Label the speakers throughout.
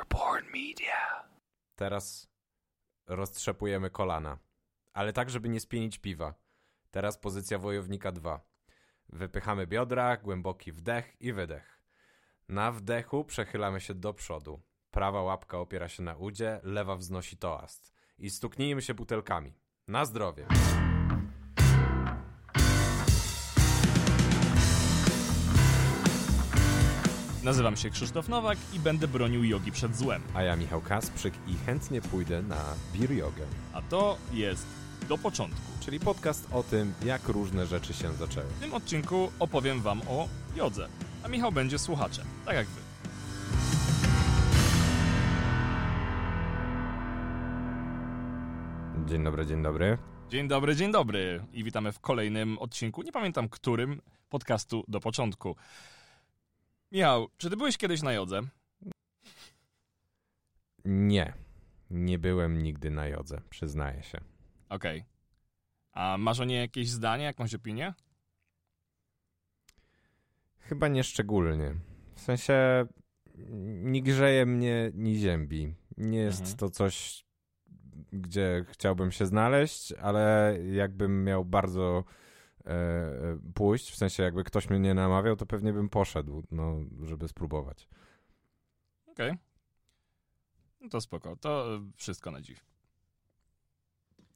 Speaker 1: Airborne Media.
Speaker 2: Teraz roztrzepujemy kolana. Ale tak, żeby nie spienić piwa. Teraz pozycja wojownika 2. Wypychamy biodra, głęboki wdech i wydech. Na wdechu przechylamy się do przodu. Prawa łapka opiera się na udzie, lewa wznosi toast. I stuknijmy się butelkami. Na zdrowie.
Speaker 3: Nazywam się Krzysztof Nowak i będę bronił jogi przed złem.
Speaker 2: A ja Michał Kasprzyk i chętnie pójdę na beer jogę.
Speaker 3: A to jest do początku.
Speaker 2: Czyli podcast o tym, jak różne rzeczy się zaczęły.
Speaker 3: W tym odcinku opowiem wam o jodze, a Michał będzie słuchaczem, tak jak wy.
Speaker 2: Dzień dobry, dzień dobry.
Speaker 3: Dzień dobry, dzień dobry i witamy w kolejnym odcinku, nie pamiętam którym, podcastu do początku. Michał, czy ty byłeś kiedyś na jodze?
Speaker 2: Nie. Nie byłem nigdy na jodze, przyznaję się.
Speaker 3: Okej. A masz o niej jakieś zdanie, jakąś opinię?
Speaker 2: Chyba nie szczególnie. W sensie nie grzeje mnie, ni ziębi. Nie jest
Speaker 3: Mhm.
Speaker 2: to coś, gdzie chciałbym się znaleźć, ale jakbym miał bardzo pójść, w sensie jakby ktoś mnie nie namawiał, to pewnie bym poszedł, no, żeby spróbować.
Speaker 3: Okej. No to spoko, to wszystko na dziś.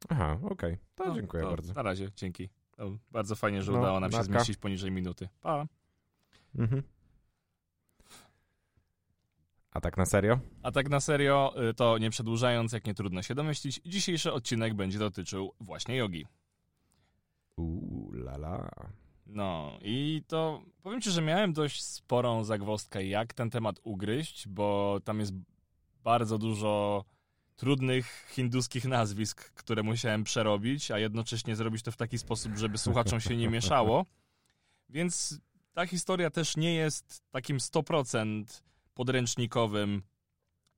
Speaker 2: Aha, okej. To
Speaker 3: No,
Speaker 2: dziękuję
Speaker 3: to
Speaker 2: bardzo.
Speaker 3: Na razie, dzięki. To bardzo fajnie, że
Speaker 2: No,
Speaker 3: udało nam się zmieścić poniżej minuty. Pa.
Speaker 2: Mhm. A tak na serio?
Speaker 3: A tak na serio, y, to nie przedłużając, jak nie trudno się domyślić, dzisiejszy odcinek będzie dotyczył właśnie jogi.
Speaker 2: Uuu, lala.
Speaker 3: No i to powiem ci, że miałem dość sporą zagwozdkę, jak ten temat ugryźć, bo tam jest bardzo dużo trudnych hinduskich nazwisk, które musiałem przerobić, a jednocześnie zrobić to w taki sposób, żeby słuchaczom się nie mieszało. Więc ta historia też nie jest takim 100% podręcznikowym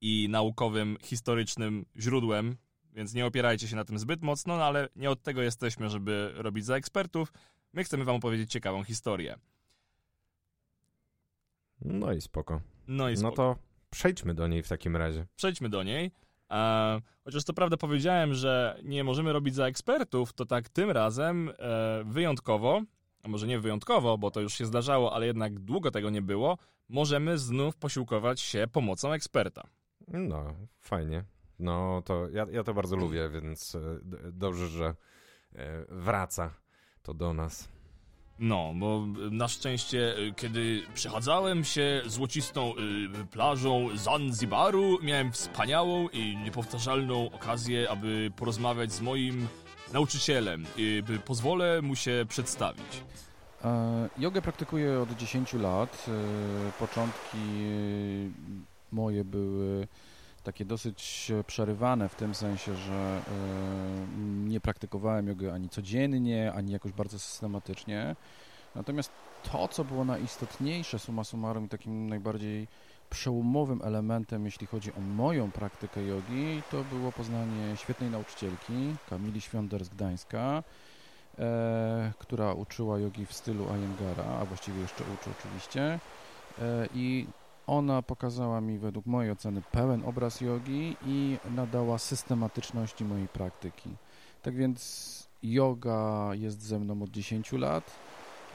Speaker 3: i naukowym, historycznym źródłem, więc nie opierajcie się na tym zbyt mocno, no ale nie od tego jesteśmy, żeby robić za ekspertów. My chcemy wam opowiedzieć ciekawą historię.
Speaker 2: No i spoko.
Speaker 3: No i
Speaker 2: No
Speaker 3: spoko.
Speaker 2: to przejdźmy do niej w takim razie.
Speaker 3: przejdźmy do niej. E, chociaż to prawda powiedziałem, że nie możemy robić za ekspertów, to tak tym razem e, wyjątkowo, a może nie wyjątkowo, bo to już się zdarzało, ale jednak długo tego nie było, możemy znów posiłkować się pomocą eksperta.
Speaker 2: No, fajnie. No to ja, ja to bardzo lubię, więc e, dobrze, że e, wraca to do nas.
Speaker 3: No, bo na szczęście, y, kiedy przechadzałem się złocistą y, plażą Zanzibaru, miałem wspaniałą i niepowtarzalną okazję, aby porozmawiać z moim nauczycielem. Y, by pozwolę mu się przedstawić.
Speaker 4: E, Jogę praktykuję od 10 lat. E, Początki e, moje były takie dosyć przerywane w tym sensie, że e, nie praktykowałem jogy ani codziennie, ani jakoś bardzo systematycznie. Natomiast to, co było najistotniejsze, summa summarum, i takim najbardziej przełomowym elementem, jeśli chodzi o moją praktykę jogi, to było poznanie świetnej nauczycielki, Kamili Świąder z Gdańska, e, która uczyła jogi w stylu Iyengara, a właściwie jeszcze uczy oczywiście. E, I ona pokazała mi według mojej oceny pełen obraz jogi i nadała systematyczności mojej praktyki. Tak więc yoga jest ze mną od 10 lat,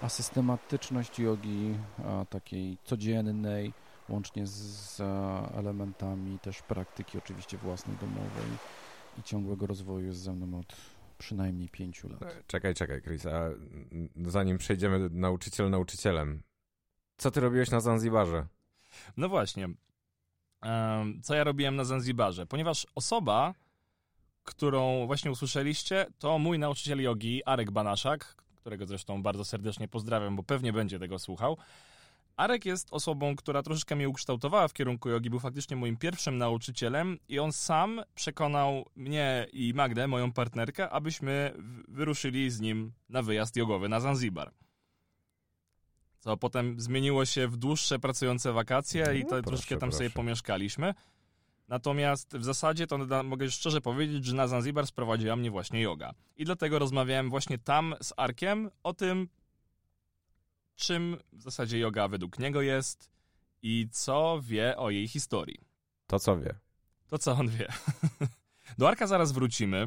Speaker 4: a systematyczność jogi a, takiej codziennej, łącznie z, a, elementami też praktyki oczywiście własnej domowej i ciągłego rozwoju jest ze mną od przynajmniej 5 lat.
Speaker 2: E, Czekaj, czekaj, Chris, a mm, zanim przejdziemy nauczyciel nauczycielem, co ty robiłeś na Zanzibarze?
Speaker 3: No właśnie. Co ja robiłem na Zanzibarze? Ponieważ osoba, którą właśnie usłyszeliście, to mój nauczyciel jogi, Arek Banaszak, którego zresztą bardzo serdecznie pozdrawiam, bo pewnie będzie tego słuchał. Arek jest osobą, która troszeczkę mnie ukształtowała w kierunku jogi, był faktycznie moim pierwszym nauczycielem i on sam przekonał mnie i Magdę, moją partnerkę, abyśmy wyruszyli z nim na wyjazd jogowy na Zanzibar. Co potem zmieniło się w dłuższe pracujące wakacje i
Speaker 2: No,
Speaker 3: to troszkę tam sobie
Speaker 2: proszę.
Speaker 3: pomieszkaliśmy. Natomiast w zasadzie to mogę szczerze powiedzieć, że na Zanzibar sprowadziła mnie właśnie yoga. I dlatego rozmawiałem właśnie tam z Arkiem o tym, czym w zasadzie yoga według niego jest i co wie o jej historii.
Speaker 2: To co wie?
Speaker 3: To co on wie. Do Arka zaraz wrócimy.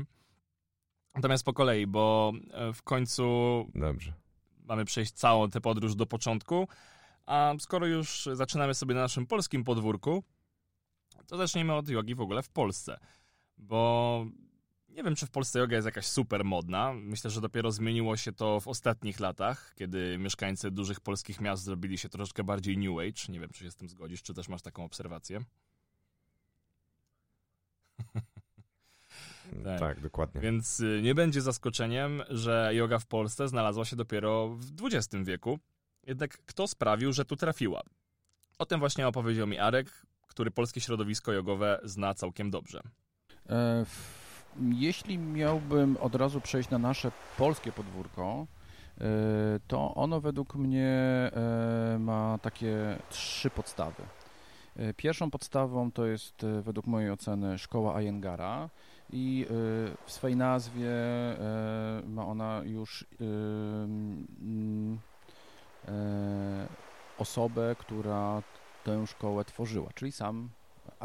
Speaker 3: Natomiast po kolei, bo e, w końcu
Speaker 2: Dobrze.
Speaker 3: Mamy przejść całą tę podróż do początku. A skoro już zaczynamy sobie na naszym polskim podwórku, to zacznijmy od jogi w ogóle w Polsce. Bo nie wiem, czy w Polsce yoga jest jakaś super modna. Myślę, że dopiero zmieniło się to w ostatnich latach, kiedy mieszkańcy dużych polskich miast zrobili się troszeczkę bardziej new age. Nie wiem, czy się z tym zgodzisz, czy też masz taką obserwację.
Speaker 2: Tak,
Speaker 3: Tak.
Speaker 2: dokładnie.
Speaker 3: Więc y, nie będzie zaskoczeniem, że yoga w Polsce znalazła się dopiero w XX wieku. Jednak kto sprawił, że tu trafiła? O tym właśnie opowiedział mi Arek, który polskie środowisko jogowe zna całkiem dobrze.
Speaker 4: E, w- Jeśli miałbym od razu przejść na nasze polskie podwórko, e, to ono według mnie e, ma takie trzy podstawy. E, Pierwszą podstawą to jest e, według mojej oceny szkoła Ayengara i e, w swej nazwie e, ma ona już e, mm, osobę, która tę szkołę tworzyła, czyli sam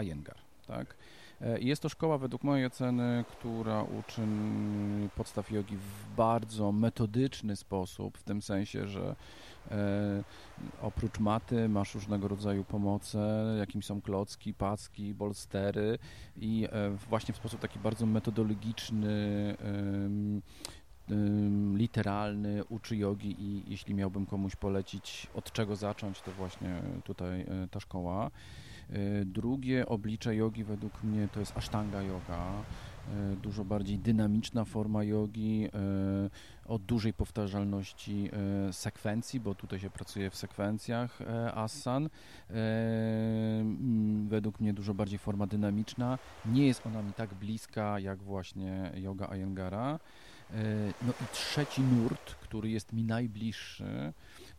Speaker 4: Iyengar, tak? Jest to szkoła według mojej oceny, która uczy podstaw jogi w bardzo metodyczny sposób, w tym sensie, że oprócz maty masz różnego rodzaju pomoce, jakimi są klocki, packi, bolstery i e, właśnie w sposób taki bardzo metodologiczny, literalny uczy jogi i jeśli miałbym komuś polecić od czego zacząć, to właśnie tutaj e, ta szkoła. E, Drugie oblicze jogi według mnie to jest Ashtanga yoga, e, dużo bardziej dynamiczna forma jogi, e, o dużej powtarzalności e, sekwencji, bo tutaj się pracuje w sekwencjach e, asan. E, Według mnie dużo bardziej forma dynamiczna. Nie jest ona mi tak bliska jak właśnie yoga Ayengara. E, No i trzeci nurt, który jest mi najbliższy,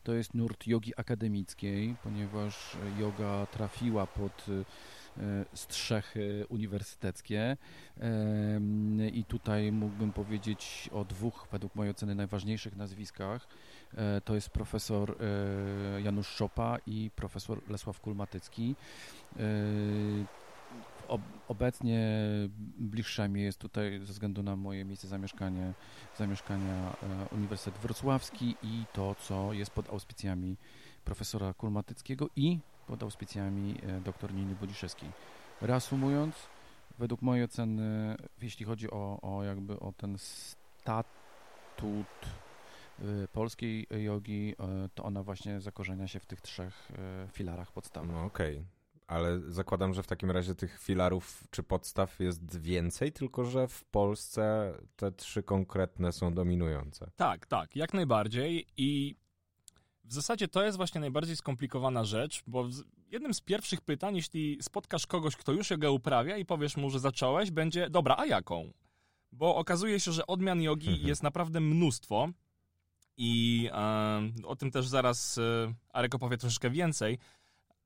Speaker 4: to jest nurt jogi akademickiej, ponieważ yoga trafiła pod e, strzechy uniwersyteckie Em, i tutaj mógłbym powiedzieć o dwóch, według mojej oceny, najważniejszych nazwiskach. E, To jest profesor e, Janusz Szopa i profesor Lesław Kulmatycki. E, ob- Obecnie bliższa mi jest tutaj ze względu na moje miejsce zamieszkania, zamieszkania e, Uniwersytet Wrocławski i to, co jest pod auspicjami profesora Kulmatyckiego i pod auspicjami e, dr Niny Budziszewskiej. Reasumując, według mojej oceny, jeśli chodzi o, o jakby o ten statut e, polskiej jogi, e, to ona właśnie zakorzenia się w tych trzech filarach podstawowych.
Speaker 2: No okej. Ale zakładam, że w takim razie tych filarów czy podstaw jest więcej, tylko że w Polsce te trzy konkretne są dominujące.
Speaker 3: Tak, tak, jak najbardziej i w zasadzie to jest właśnie najbardziej skomplikowana rzecz, bo jednym z pierwszych pytań, jeśli spotkasz kogoś, kto już jogę uprawia i powiesz mu, że zacząłeś, będzie, dobra, a jaką? Bo okazuje się, że odmian jogi
Speaker 2: Mhm.
Speaker 3: jest naprawdę mnóstwo i e, o tym też zaraz e, Arek opowie troszeczkę więcej,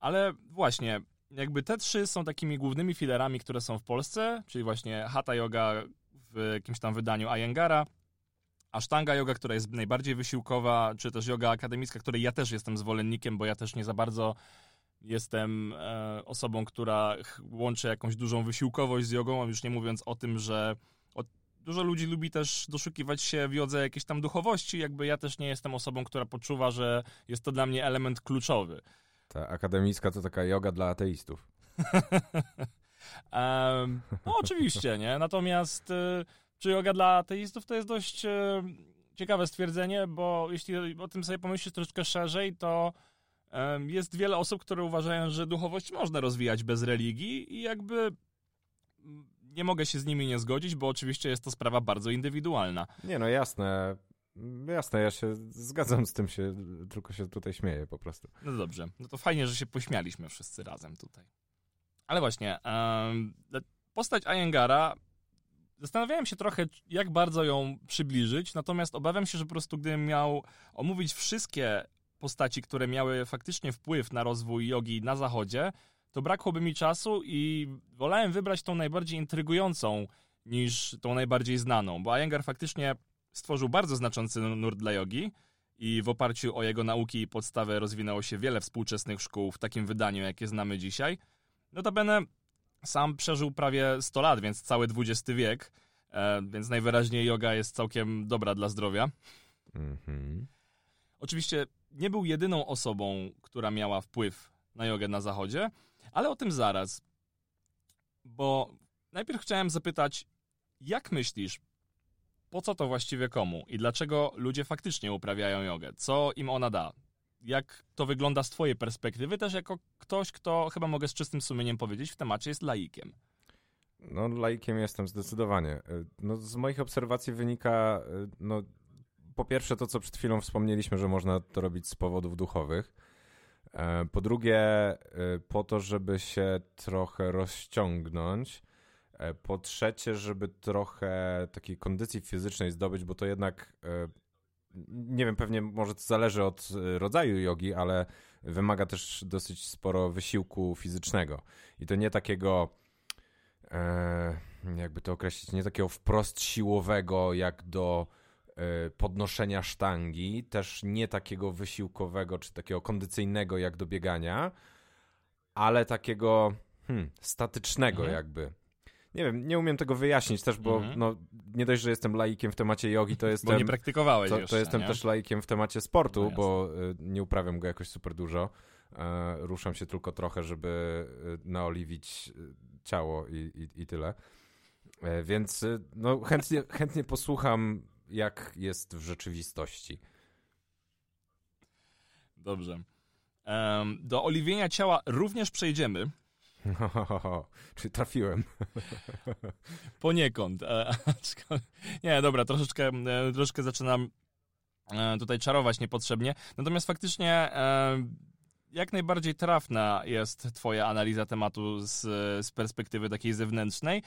Speaker 3: ale właśnie, jakby te trzy są takimi głównymi filerami, które są w Polsce, czyli właśnie Hatha Yoga w jakimś tam wydaniu Ayengara, Ashtanga yoga, która jest najbardziej wysiłkowa, czy też yoga akademicka, której ja też jestem zwolennikiem, bo ja też nie za bardzo jestem e, osobą, która łączy jakąś dużą wysiłkowość z jogą, a już nie mówiąc o tym, że dużo ludzi lubi też doszukiwać się w jodze jakiejś tam duchowości, jakby ja też nie jestem osobą, która poczuwa, że jest to dla mnie element kluczowy.
Speaker 2: Ta akademicka to taka yoga dla ateistów.
Speaker 3: Em, no oczywiście, nie? Natomiast y, czy yoga dla ateistów to jest dość y, ciekawe stwierdzenie, bo jeśli o tym sobie pomyślisz troszeczkę szerzej, to jest wiele osób, które uważają, że duchowość można rozwijać bez religii i jakby mm, nie mogę się z nimi nie zgodzić, bo oczywiście jest to sprawa bardzo indywidualna.
Speaker 2: Nie no, jasne. Jasne, ja się zgadzam z tym, się, tylko się tutaj śmieję po prostu.
Speaker 3: No dobrze, no to fajnie, że się pośmialiśmy wszyscy razem tutaj. Ale właśnie, em, postać Ayengara, zastanawiałem się trochę, jak bardzo ją przybliżyć, natomiast obawiam się, że po prostu gdybym miał omówić wszystkie postaci, które miały faktycznie wpływ na rozwój jogi na zachodzie, to brakłoby mi czasu i wolałem wybrać tą najbardziej intrygującą niż tą najbardziej znaną, bo Iyengar faktycznie stworzył bardzo znaczący nurt dla jogi, i w oparciu o jego nauki i podstawę rozwinęło się wiele współczesnych szkół w takim wydaniu, jakie znamy dzisiaj. Notabene sam przeżył prawie 100 lat, więc cały XX wiek, e, więc najwyraźniej yoga jest całkiem dobra dla zdrowia. Mhm. Oczywiście nie był jedyną osobą, która miała wpływ na jogę na zachodzie, ale o tym zaraz. Bo najpierw chciałem zapytać, jak myślisz, po co to właściwie komu i dlaczego ludzie faktycznie uprawiają jogę? Co im ona da? Jak to wygląda z Twojej perspektywy, też jako ktoś, kto chyba mogę z czystym sumieniem powiedzieć, w temacie jest laikiem?
Speaker 2: No, laikiem jestem zdecydowanie. No, z moich obserwacji wynika, no, po pierwsze to, co przed chwilą wspomnieliśmy, że można to robić z powodów duchowych. E, po drugie, e, po to, żeby się trochę rozciągnąć. E, po trzecie, żeby trochę takiej kondycji fizycznej zdobyć, bo to jednak, nie wiem, pewnie może to zależy od rodzaju jogi, ale wymaga też dosyć sporo wysiłku fizycznego. I to nie takiego, jakby to określić, nie takiego wprost siłowego, jak do E, podnoszenia sztangi, też nie takiego wysiłkowego czy takiego kondycyjnego jak do biegania, ale takiego hmm, statycznego mhm. jakby. Nie wiem, nie umiem tego wyjaśnić też, bo mhm. no, nie dość, że jestem laikiem w temacie jogi, to jestem...
Speaker 3: Bo nie praktykowałeś
Speaker 2: To,
Speaker 3: jeszcze,
Speaker 2: to jestem
Speaker 3: nie?
Speaker 2: też laikiem w temacie sportu, no bo y, nie uprawiam go jakoś super dużo. E, ruszam się tylko trochę, żeby y, naoliwić y, ciało i, i, i tyle. E, więc no, chętnie, chętnie posłucham jak jest w rzeczywistości.
Speaker 3: Dobrze. Um, do oliwienia ciała również przejdziemy.
Speaker 2: Czy trafiłem?
Speaker 3: Poniekąd. E, nie, dobra, troszeczkę, e, troszeczkę zaczynam e, tutaj czarować niepotrzebnie. Natomiast faktycznie jak najbardziej trafna jest Twoja analiza tematu z, z perspektywy takiej zewnętrznej.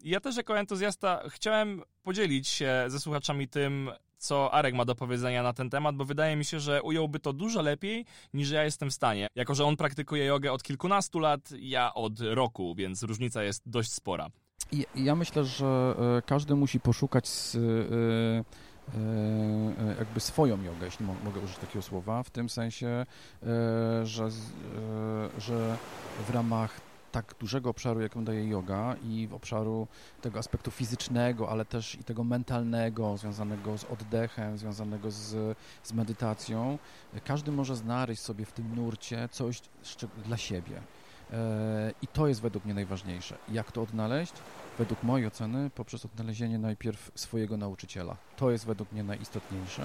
Speaker 3: Ja też jako entuzjasta chciałem podzielić się ze słuchaczami tym, co Arek ma do powiedzenia na ten temat, bo wydaje mi się, że ująłby to dużo lepiej niż ja jestem w stanie. Jako, że on praktykuje jogę od kilkunastu lat, ja od roku, więc różnica jest dość spora.
Speaker 4: I, ja myślę, że e, każdy musi poszukać z, e, e, jakby swoją jogę, jeśli mogę użyć takiego słowa, w tym sensie, że, że w ramach tak dużego obszaru, jaką daje yoga i obszaru tego aspektu fizycznego, ale też i tego mentalnego, związanego z oddechem, związanego z, z medytacją, każdy może znaleźć sobie w tym nurcie coś dla siebie. E, I to jest według mnie najważniejsze. Jak to odnaleźć? według mojej oceny, poprzez odnalezienie najpierw swojego nauczyciela. To jest według mnie najistotniejsze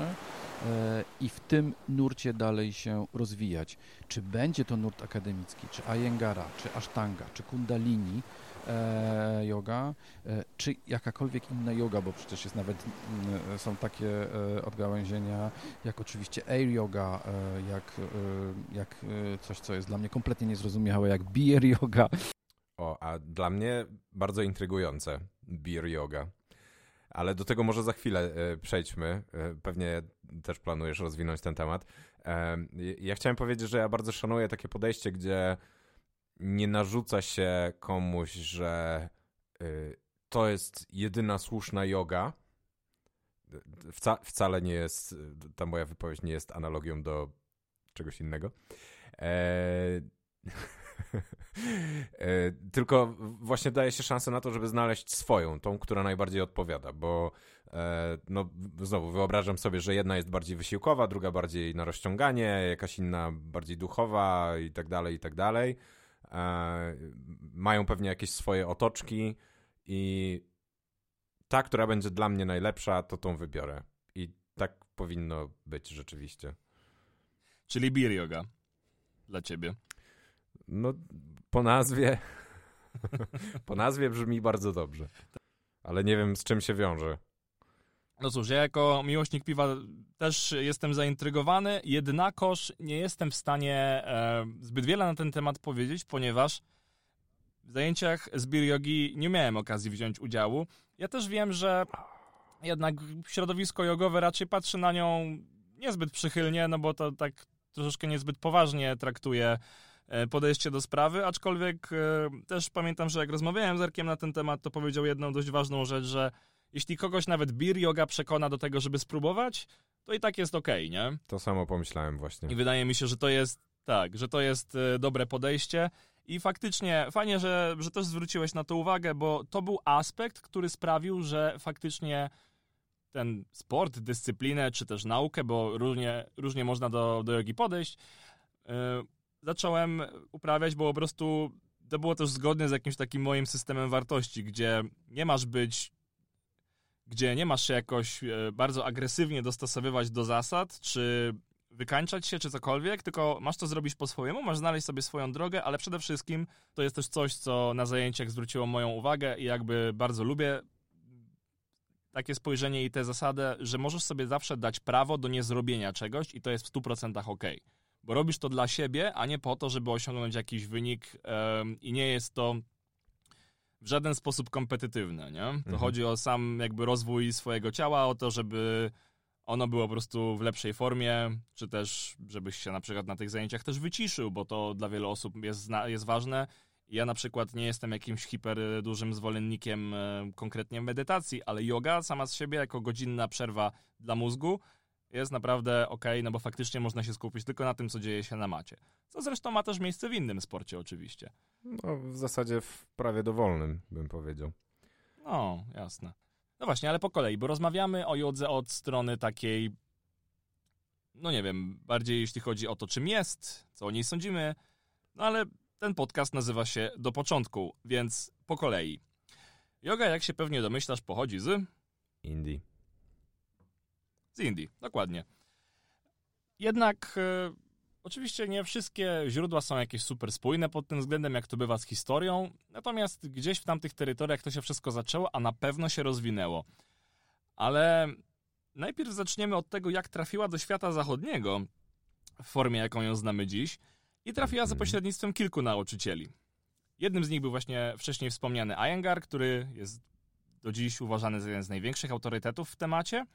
Speaker 4: e, i w tym nurcie dalej się rozwijać. Czy będzie to nurt akademicki, czy Ayengara, czy Ashtanga, czy Kundalini, e, yoga, e, czy jakakolwiek inna yoga, bo przecież jest nawet, mm, są takie e, odgałęzienia, jak oczywiście air yoga, jak, jak coś, co jest dla mnie kompletnie niezrozumiałe, jak beer yoga,
Speaker 2: o, a dla mnie bardzo intrygujące beer yoga. Ale do tego może za chwilę przejdźmy. Pewnie też planujesz rozwinąć ten temat. Ja chciałem powiedzieć, że ja bardzo szanuję takie podejście, gdzie nie narzuca się komuś, że to jest jedyna słuszna yoga. Wca wcale nie jest, ta moja wypowiedź nie jest analogią do czegoś innego. E, tylko właśnie daje się szansę na to, żeby znaleźć swoją, tą, która najbardziej odpowiada, bo e, no znowu wyobrażam sobie, że jedna jest bardziej wysiłkowa, druga bardziej na rozciąganie, jakaś inna bardziej duchowa i tak dalej, i tak dalej. E, mają pewnie jakieś swoje otoczki i ta, która będzie dla mnie najlepsza, to tą wybiorę. I tak powinno być rzeczywiście.
Speaker 3: Czyli beer yoga dla ciebie.
Speaker 2: No, po nazwie. po nazwie brzmi bardzo dobrze. Ale nie wiem, z czym się wiąże.
Speaker 3: No cóż, ja jako miłośnik piwa też jestem zaintrygowany, jednakoż nie jestem w stanie e, zbyt wiele na ten temat powiedzieć, ponieważ w zajęciach z beer yogi nie miałem okazji wziąć udziału. Ja też wiem, że jednak środowisko jogowe raczej patrzy na nią niezbyt przychylnie, no bo to tak troszeczkę niezbyt poważnie traktuje E, podejście do sprawy, aczkolwiek e, też pamiętam, że jak rozmawiałem z Erkiem na ten temat, to powiedział jedną dość ważną rzecz, że jeśli kogoś nawet beer yoga przekona do tego, żeby spróbować, to i tak jest okej, okay, nie?
Speaker 2: To samo pomyślałem właśnie.
Speaker 3: I wydaje mi się, że to jest tak, że to jest e, dobre podejście I faktycznie fajnie, że, że też zwróciłeś na to uwagę, bo to był aspekt, który sprawił, że faktycznie ten sport, dyscyplinę, czy też naukę, bo różnie, różnie można do, do jogi podejść, yy, zacząłem uprawiać, bo po prostu to było też zgodne z jakimś takim moim systemem wartości, gdzie nie masz być, gdzie nie masz się jakoś yy, bardzo agresywnie dostosowywać do zasad, czy wykańczać się, czy cokolwiek, tylko masz to zrobić po swojemu, masz znaleźć sobie swoją drogę, ale przede wszystkim to jest też coś, co na zajęciach zwróciło moją uwagę i jakby bardzo lubię takie spojrzenie i tę zasadę, że możesz sobie zawsze dać prawo do niezrobienia czegoś i to jest w 100% ok. Bo robisz to dla siebie, a nie po to, żeby osiągnąć jakiś wynik um, i nie jest to w żaden sposób kompetytywne, nie? To mhm. chodzi o sam jakby rozwój swojego ciała, o to, żeby ono było po prostu w lepszej formie, czy też żebyś się na przykład na tych zajęciach też wyciszył, bo to dla wielu osób jest, jest ważne ja na przykład nie jestem jakimś hiper dużym zwolennikiem e, konkretnie medytacji, ale yoga sama z siebie jako godzinna przerwa dla mózgu jest naprawdę ok, no bo faktycznie można się skupić tylko na tym, co dzieje się na macie. Co zresztą ma też miejsce w innym sporcie oczywiście.
Speaker 2: No w zasadzie w prawie dowolnym bym powiedział.
Speaker 3: No, jasne. No właśnie, ale po kolei, bo rozmawiamy o jodze od strony takiej, no nie wiem, bardziej jeśli chodzi o to, czym jest, co o niej sądzimy, no ale ten podcast nazywa się Do Początku, więc po kolei. Yoga, jak się pewnie domyślasz, pochodzi z...
Speaker 2: Indii.
Speaker 3: Z Indii, dokładnie. Jednak e, oczywiście nie wszystkie źródła są jakieś super spójne pod tym względem, jak to bywa z historią, natomiast gdzieś w tamtych terytoriach to się wszystko zaczęło, a na pewno się rozwinęło. Ale najpierw zaczniemy od tego, jak trafiła do świata zachodniego w formie, jaką ją znamy dziś – i trafiła za pośrednictwem kilku nauczycieli. Jednym z nich był właśnie wcześniej wspomniany Iyengar, który jest do dziś uważany za jeden z największych autorytetów w temacie.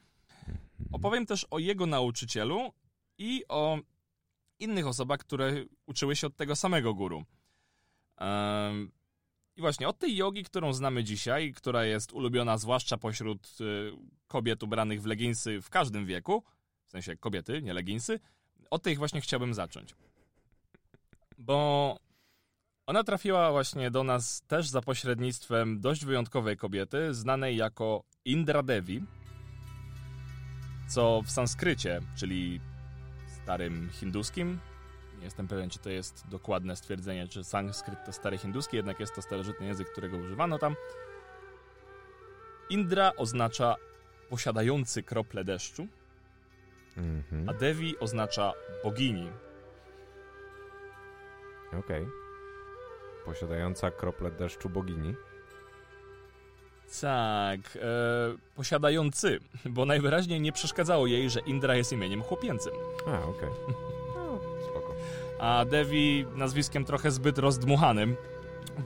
Speaker 3: Opowiem też o jego nauczycielu i o innych osobach, które uczyły się od tego samego guru. I właśnie od tej jogi, którą znamy dzisiaj, która jest ulubiona zwłaszcza pośród y, kobiet ubranych w leginsy w każdym wieku, w sensie kobiety, nie leginsy, od tej właśnie chciałbym zacząć bo ona trafiła właśnie do nas też za pośrednictwem dość wyjątkowej kobiety, znanej jako Indra Devi, co w sanskrycie, czyli starym hinduskim, nie jestem pewien, czy to jest dokładne stwierdzenie, czy sanskryt to stary hinduski, jednak jest to starożytny język, którego używano tam. Indra oznacza posiadający krople deszczu, mm -hmm. a Devi oznacza bogini,
Speaker 2: Okej. Okay. Posiadająca krople deszczu bogini.
Speaker 3: Tak, e, posiadający, bo najwyraźniej nie przeszkadzało jej, że Indra jest imieniem chłopięcym.
Speaker 2: A, okej. Okay. No, spoko.
Speaker 3: A Devi nazwiskiem trochę zbyt rozdmuchanym,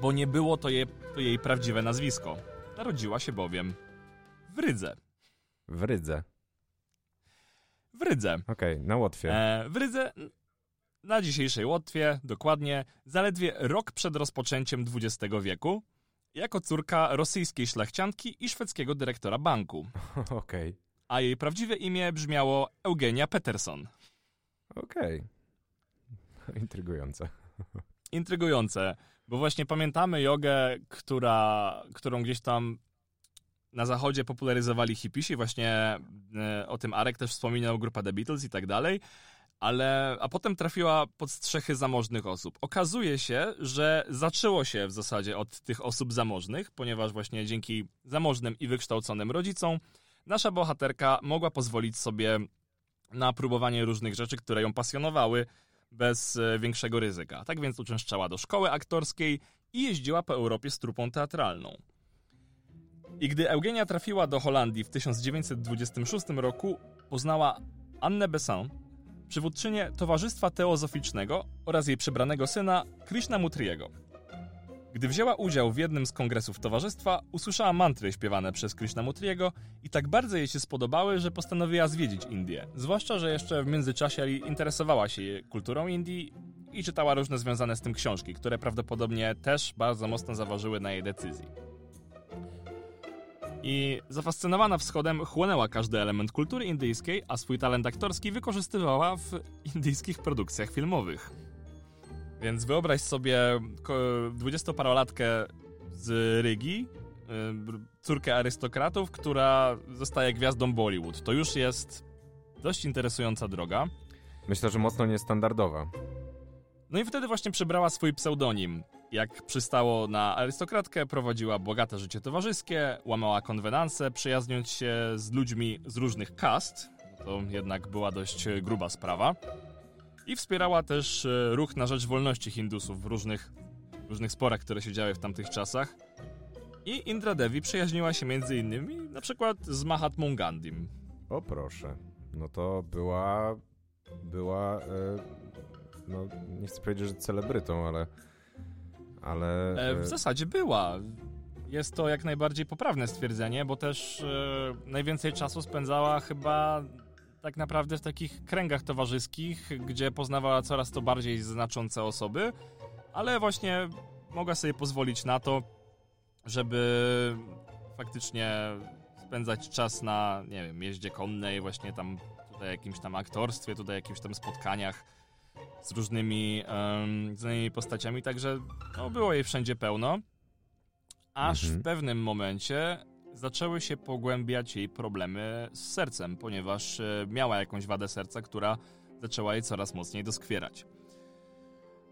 Speaker 3: bo nie było to jej, to jej prawdziwe nazwisko. Narodziła się bowiem w Rydze.
Speaker 2: W Rydze?
Speaker 3: W Rydze.
Speaker 2: Okej, okay, na Łotwie. E,
Speaker 3: w Rydze na dzisiejszej Łotwie, dokładnie zaledwie rok przed rozpoczęciem XX wieku, jako córka rosyjskiej szlachcianki i szwedzkiego dyrektora banku.
Speaker 2: Okej. Okay.
Speaker 3: A jej prawdziwe imię brzmiało Eugenia Peterson.
Speaker 2: Okej. Okay. Intrygujące.
Speaker 3: Intrygujące, bo właśnie pamiętamy jogę, która, którą gdzieś tam na zachodzie popularyzowali hipisi, właśnie e, o tym Arek też wspominał, grupa The Beatles i tak dalej, ale a potem trafiła pod strzechy zamożnych osób. Okazuje się, że zaczęło się w zasadzie od tych osób zamożnych, ponieważ właśnie dzięki zamożnym i wykształconym rodzicom nasza bohaterka mogła pozwolić sobie na próbowanie różnych rzeczy, które ją pasjonowały bez e, większego ryzyka. Tak więc uczęszczała do szkoły aktorskiej i jeździła po Europie z trupą teatralną. I gdy Eugenia trafiła do Holandii w 1926 roku, poznała Annę Besant, przywódczynię Towarzystwa Teozoficznego oraz jej przybranego syna Krishnamutriego. Gdy wzięła udział w jednym z kongresów towarzystwa, usłyszała mantry śpiewane przez Krishnamutriego i tak bardzo jej się spodobały, że postanowiła zwiedzić Indię. Zwłaszcza, że jeszcze w międzyczasie interesowała się kulturą Indii i czytała różne związane z tym książki, które prawdopodobnie też bardzo mocno zaważyły na jej decyzji i zafascynowana wschodem chłonęła każdy element kultury indyjskiej, a swój talent aktorski wykorzystywała w indyjskich produkcjach filmowych. Więc wyobraź sobie dwudziestoparolatkę z Rygi, y, córkę arystokratów, która zostaje gwiazdą Bollywood. To już jest dość interesująca droga.
Speaker 2: Myślę, że mocno niestandardowa.
Speaker 3: No i wtedy właśnie przybrała swój pseudonim. Jak przystało na arystokratkę, prowadziła bogate życie towarzyskie, łamała konwenanse, przyjaźniąc się z ludźmi z różnych kast. To jednak była dość gruba sprawa. I wspierała też e, ruch na rzecz wolności Hindusów w różnych, różnych sporach, które się działy w tamtych czasach. I Indra Devi przyjaźniła się między innymi na przykład z Mahatmą Gandhim.
Speaker 2: O proszę. No to była... była... E, no nie chcę powiedzieć, że celebrytą, ale... ale...
Speaker 3: E, w zasadzie była. Jest to jak najbardziej poprawne stwierdzenie, bo też e, najwięcej czasu spędzała chyba tak naprawdę w takich kręgach towarzyskich, gdzie poznawała coraz to bardziej znaczące osoby, ale właśnie mogła sobie pozwolić na to, żeby faktycznie spędzać czas na, nie wiem, jeździe konnej, właśnie tam tutaj jakimś tam aktorstwie, tutaj jakimś tam spotkaniach z różnymi um, znanymi postaciami, także no, było jej wszędzie pełno. Aż mhm. w pewnym momencie zaczęły się pogłębiać jej problemy z sercem, ponieważ e, miała jakąś wadę serca, która zaczęła jej coraz mocniej doskwierać.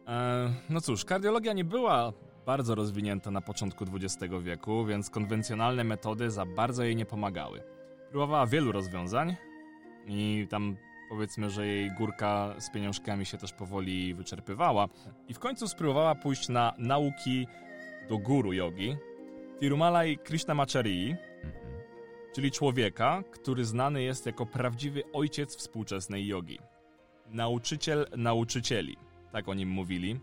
Speaker 3: E, no cóż, kardiologia nie była bardzo rozwinięta na początku XX wieku, więc konwencjonalne metody za bardzo jej nie pomagały. Próbowała wielu rozwiązań i tam powiedzmy, że jej górka z pieniążkami się też powoli wyczerpywała i w końcu spróbowała pójść na nauki do guru jogi, Tirumalai Krishnamacharyi, mhm. czyli człowieka, który znany jest jako prawdziwy ojciec współczesnej jogi. Nauczyciel nauczycieli, tak o nim mówili.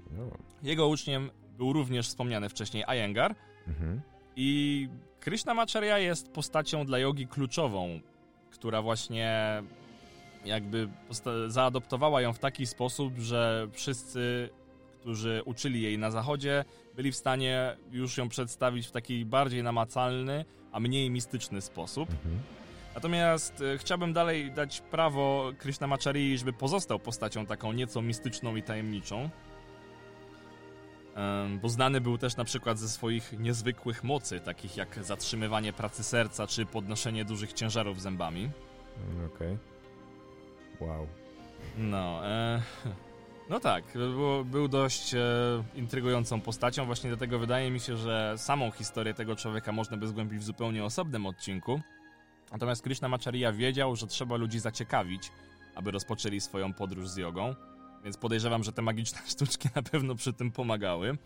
Speaker 3: Jego uczniem był również wspomniany wcześniej Iyengar mhm. i Krishnamacharya jest postacią dla jogi kluczową, która właśnie jakby zaadoptowała ją w taki sposób, że wszyscy, którzy uczyli jej na zachodzie, byli w stanie już ją przedstawić w taki bardziej namacalny, a mniej mistyczny sposób. Mhm. Natomiast e, chciałbym dalej dać prawo Krishnamacharyi, żeby pozostał postacią taką nieco mistyczną i tajemniczą. bo znany był też na przykład ze swoich niezwykłych mocy, takich jak zatrzymywanie pracy serca czy podnoszenie dużych ciężarów zębami.
Speaker 2: Okej. Okay. Wow.
Speaker 3: No, e, no tak, był, był dość e, intrygującą postacią, właśnie dlatego wydaje mi się, że samą historię tego człowieka można by zgłębić w zupełnie osobnym odcinku. Natomiast Krishna Macharya wiedział, że trzeba ludzi zaciekawić, aby rozpoczęli swoją podróż z jogą, więc podejrzewam, że te magiczne sztuczki na pewno przy tym pomagały.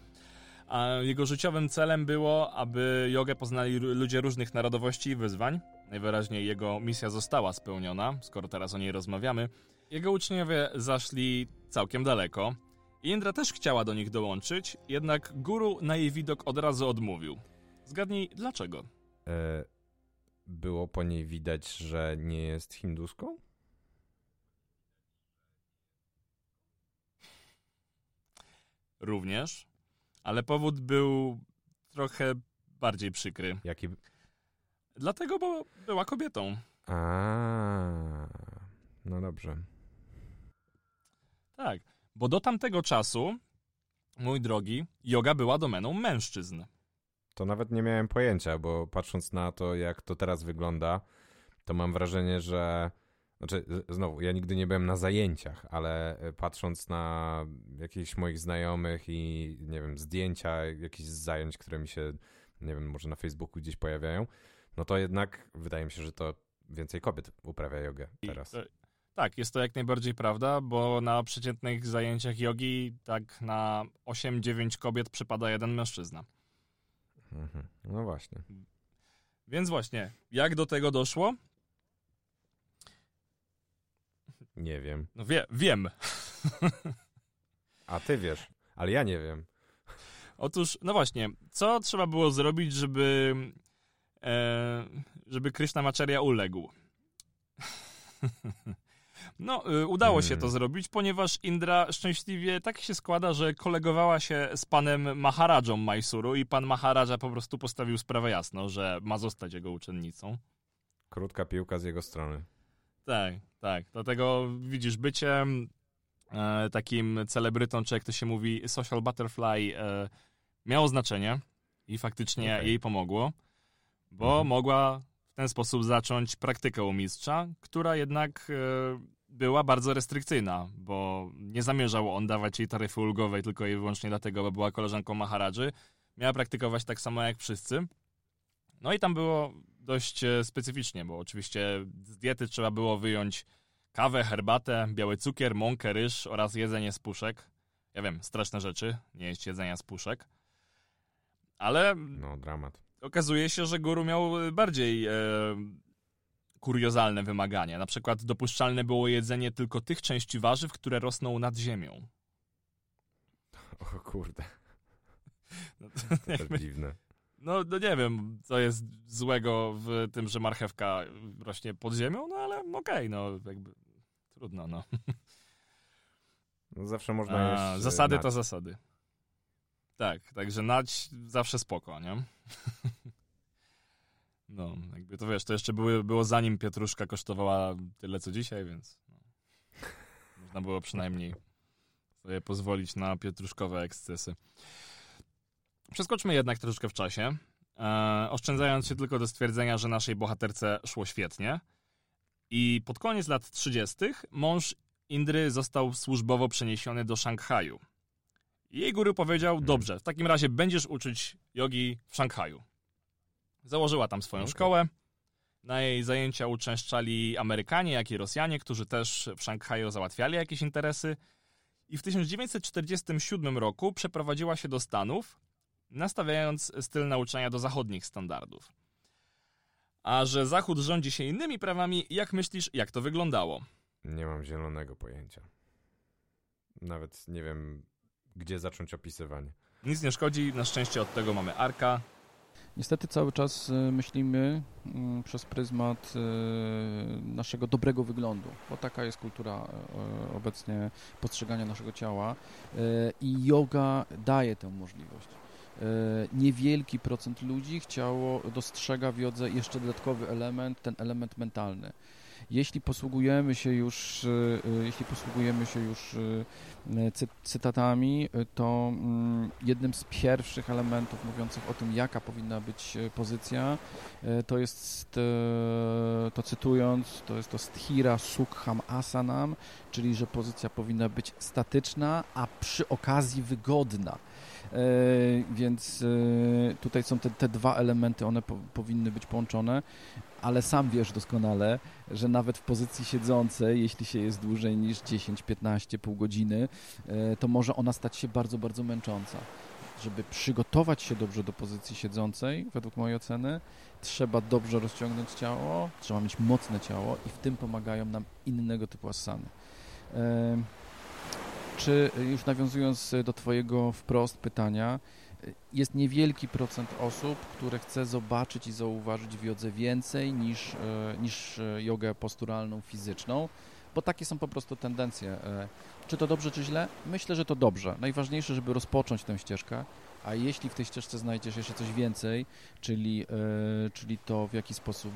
Speaker 3: A jego życiowym celem było, aby jogę poznali ludzie różnych narodowości i wyzwań. Najwyraźniej jego misja została spełniona, skoro teraz o niej rozmawiamy. Jego uczniowie zaszli całkiem daleko. Indra też chciała do nich dołączyć, jednak guru na jej widok od razu odmówił. Zgadnij dlaczego? E,
Speaker 2: było po niej widać, że nie jest hinduską?
Speaker 3: Również, ale powód był trochę bardziej przykry.
Speaker 2: Jaki?
Speaker 3: Dlatego, bo była kobietą.
Speaker 2: A, no dobrze.
Speaker 3: Tak, bo do tamtego czasu, mój drogi, yoga była domeną mężczyzn.
Speaker 2: To nawet nie miałem pojęcia, bo patrząc na to, jak to teraz wygląda, to mam wrażenie, że. Znaczy, znowu, ja nigdy nie byłem na zajęciach, ale e, patrząc na jakichś moich znajomych i nie wiem, zdjęcia jakichś zajęć, które mi się, nie wiem, może na Facebooku gdzieś pojawiają, no to jednak wydaje mi się, że to więcej kobiet uprawia jogę teraz. I,
Speaker 3: tak, jest to jak najbardziej prawda, bo na przeciętnych zajęciach jogi tak na 8-9 kobiet przypada jeden mężczyzna.
Speaker 2: Mhm. No właśnie.
Speaker 3: Więc właśnie, jak do tego doszło?
Speaker 2: Nie wiem.
Speaker 3: No wie, wiem.
Speaker 2: A ty wiesz, ale ja nie wiem.
Speaker 3: Otóż, no właśnie, co trzeba było zrobić, żeby e, żeby Krishna Macharya uległ? No, y, udało się to hmm. zrobić, ponieważ Indra szczęśliwie tak się składa, że kolegowała się z panem Maharadżą Majsuru i pan Maharadża po prostu postawił sprawę jasno, że ma zostać jego uczennicą.
Speaker 2: Krótka piłka z jego strony.
Speaker 3: Tak, tak. Dlatego widzisz, bycie e, takim celebrytą, czy jak to się mówi, social butterfly, e, miało znaczenie i faktycznie okay. jej pomogło, bo mhm. mogła w ten sposób zacząć praktykę u mistrza, która jednak była bardzo restrykcyjna, bo nie zamierzał on dawać jej taryfy ulgowej tylko i wyłącznie dlatego, bo była koleżanką Maharadży. Miała praktykować tak samo jak wszyscy. No i tam było dość e, specyficznie, bo oczywiście z diety trzeba było wyjąć kawę, herbatę, biały cukier, mąkę, ryż oraz jedzenie z puszek. Ja wiem, straszne rzeczy, nie jeść jedzenia z puszek. Ale...
Speaker 2: No, dramat.
Speaker 3: Okazuje się, że guru miał bardziej e, kuriozalne wymagania. Na przykład dopuszczalne było jedzenie tylko tych części warzyw, które rosną nad ziemią.
Speaker 2: O kurde. No to, to dziwne.
Speaker 3: No, no nie wiem, co jest złego w tym, że marchewka rośnie pod ziemią, no ale okej, okay, no jakby trudno, no.
Speaker 2: no zawsze można jeść
Speaker 3: e, Zasady nać. to zasady. Tak, także nać zawsze spoko, nie? No, jakby to wiesz, to jeszcze były, było zanim pietruszka kosztowała tyle co dzisiaj, więc no, można było przynajmniej sobie pozwolić na pietruszkowe ekscesy. Przeskoczmy jednak troszeczkę w czasie, e, oszczędzając się tylko do stwierdzenia, że naszej bohaterce szło świetnie. I pod koniec lat 30. mąż Indry został służbowo przeniesiony do Szanghaju. Jej guru powiedział, hmm. dobrze, w takim razie będziesz uczyć jogi w Szanghaju. Założyła tam swoją okay. szkołę. Na jej zajęcia uczęszczali Amerykanie, jak i Rosjanie, którzy też w Szanghaju załatwiali jakieś interesy. I w 1947 roku przeprowadziła się do Stanów, nastawiając styl nauczania do zachodnich standardów. A że Zachód rządzi się innymi prawami, jak myślisz, jak to wyglądało?
Speaker 2: Nie mam zielonego pojęcia. Nawet nie wiem, gdzie zacząć opisywanie.
Speaker 3: Nic nie szkodzi, na szczęście od tego mamy Arka,
Speaker 4: Niestety cały czas y, myślimy mm, przez pryzmat y, naszego dobrego wyglądu, bo taka jest kultura y, obecnie postrzegania naszego ciała i yoga daje tę możliwość. Niewielki procent ludzi chciało, dostrzega w jodze jeszcze dodatkowy element, ten element mentalny. Jeśli posługujemy się już, e, e, jeśli posługujemy się już e, cytatami, to mm, jednym z pierwszych elementów mówiących o tym, jaka powinna być pozycja, to jest, to cytując, to jest to sthira sukham asanam, czyli że pozycja powinna być statyczna, a przy okazji wygodna. Więc tutaj są te, te dwa elementy, one po, powinny być połączone ale sam wiesz doskonale, że nawet w pozycji siedzącej, jeśli się jest dłużej niż 10, 15, pół godziny, e, to może ona stać się bardzo, bardzo męcząca. Żeby przygotować się dobrze do pozycji siedzącej, według mojej oceny, trzeba dobrze rozciągnąć ciało, trzeba mieć mocne ciało i w tym pomagają nam innego typu asany. Czy już nawiązując do Twojego wprost pytania, jest niewielki procent osób, które chce zobaczyć i zauważyć w jodze więcej niż, niż jogę posturalną, fizyczną, bo takie są po prostu tendencje. Czy to dobrze, czy źle? Myślę, że to dobrze. Najważniejsze, żeby rozpocząć tę ścieżkę, a jeśli w tej ścieżce znajdziesz jeszcze coś więcej, czyli, czyli to w jaki sposób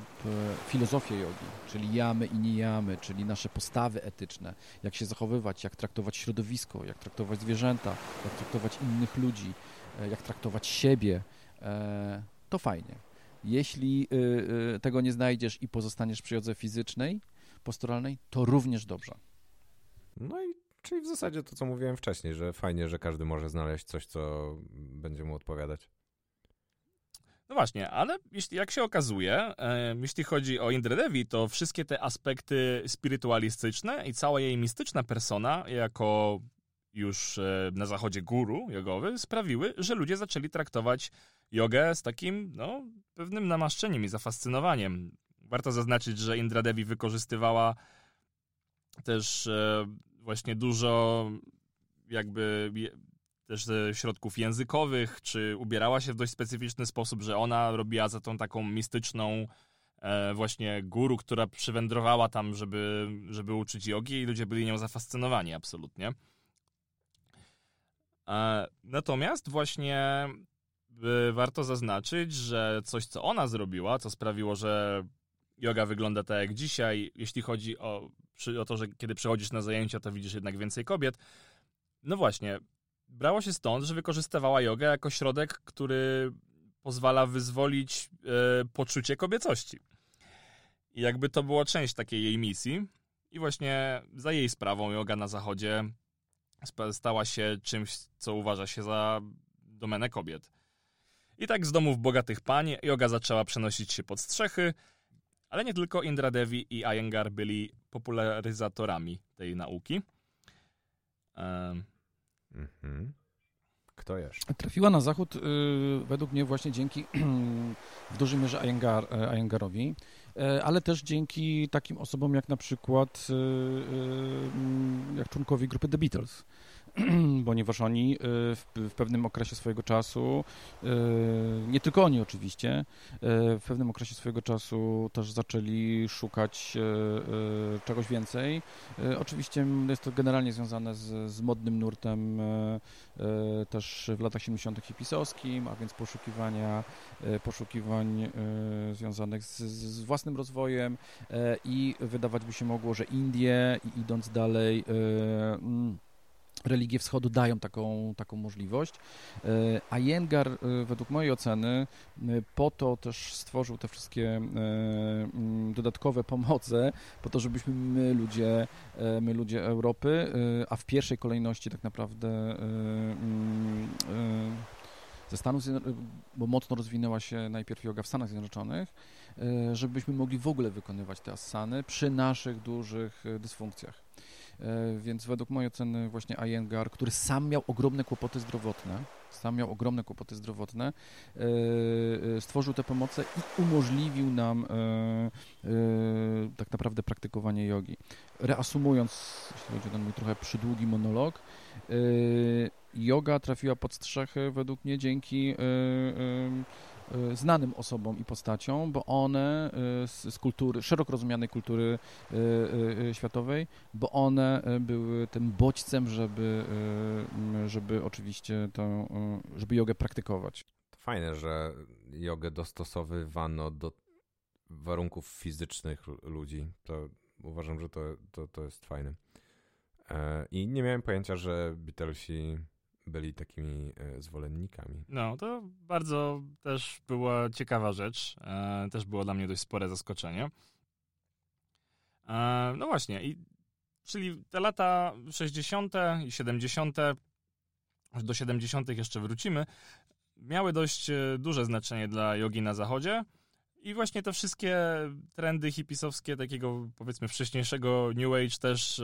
Speaker 4: filozofię jogi, czyli jamy i nie jamy, czyli nasze postawy etyczne, jak się zachowywać, jak traktować środowisko, jak traktować zwierzęta, jak traktować innych ludzi, E, jak traktować siebie, e, to fajnie. Jeśli tego nie znajdziesz i pozostaniesz przy jodze fizycznej, posturalnej, to również dobrze.
Speaker 2: No i czyli w zasadzie to, co mówiłem wcześniej, że fajnie, że każdy może znaleźć coś, co będzie mu odpowiadać.
Speaker 3: No właśnie, ale jeśli, jak się okazuje, e, jeśli chodzi o Indra Devi, to wszystkie te aspekty spirytualistyczne i cała jej mistyczna persona, jako już e, na zachodzie guru jogowy sprawiły, że ludzie zaczęli traktować jogę z takim, no, pewnym namaszczeniem i zafascynowaniem. Warto zaznaczyć, że Indra Devi wykorzystywała też e, właśnie dużo jakby też środków językowych, czy ubierała się w dość specyficzny sposób, że ona robiła za tą taką mistyczną e, właśnie guru, która przywędrowała tam, żeby, żeby uczyć jogi i ludzie byli nią zafascynowani absolutnie. Natomiast właśnie warto zaznaczyć, że coś, co ona zrobiła, co sprawiło, że yoga wygląda tak jak dzisiaj, jeśli chodzi o przy, o to, że kiedy przychodzisz na zajęcia, to widzisz jednak więcej kobiet. No właśnie, brało się stąd, że wykorzystywała jogę jako środek, który pozwala wyzwolić e, poczucie kobiecości. I jakby to była część takiej jej misji. I właśnie za jej sprawą yoga na zachodzie stała się czymś, co uważa się za domenę kobiet. I tak z domów bogatych pań yoga zaczęła przenosić się pod strzechy, ale nie tylko Indra Devi i Iyengar byli popularyzatorami tej nauki. Um.
Speaker 2: Mhm. Kto jeszcze?
Speaker 4: Trafiła na zachód y, według mnie właśnie dzięki w dużej mierze Iyengar, Iyengarowi, e, ale też dzięki takim osobom jak na przykład y, y, jak członkowie grupy The Beatles. ponieważ oni y, w, w, pewnym okresie swojego czasu, y, nie tylko oni oczywiście, y, w pewnym okresie swojego czasu też zaczęli szukać czegoś więcej. Oczywiście jest to generalnie związane z, z modnym nurtem też w latach 70. hipisowskim, a więc poszukiwania, poszukiwań związanych z, z własnym rozwojem i wydawać by się mogło, że Indie idąc dalej mm, religie wschodu dają taką, taką możliwość. E, a Jengar, e, według mojej oceny, e, po to też stworzył te wszystkie mm, dodatkowe pomoce, po to, żebyśmy my ludzie, my ludzie Europy, a w pierwszej kolejności tak naprawdę mm, ze Stanów Zjednoczonych, bo mocno rozwinęła się najpierw yoga w Stanach Zjednoczonych, żebyśmy mogli w ogóle wykonywać te asany przy naszych dużych dysfunkcjach. E, więc według mojej oceny właśnie Iyengar, który sam miał ogromne kłopoty zdrowotne, sam miał ogromne kłopoty zdrowotne, e, e, stworzył te pomoce i umożliwił nam tak naprawdę praktykowanie jogi. Reasumując, jeśli chodzi o ten mój trochę przydługi monolog, yoga trafiła pod strzechy według mnie dzięki znanym osobom i postaciom, bo one y, z, z kultury, szeroko rozumianej kultury y, światowej, bo one były tym bodźcem, żeby, żeby oczywiście to, żeby jogę praktykować.
Speaker 2: Fajne, że jogę dostosowywano do warunków fizycznych ludzi. To uważam, że to, to, to jest fajne. E, I nie miałem pojęcia, że Beatlesi byli takimi e, zwolennikami.
Speaker 3: No, to bardzo też była ciekawa rzecz. E, też było dla mnie dość spore zaskoczenie. E, no właśnie, i, czyli te lata 60. i 70., aż do 70. jeszcze wrócimy, miały dość duże znaczenie dla jogi na zachodzie. I właśnie te wszystkie trendy hipisowskie, takiego powiedzmy wcześniejszego New Age też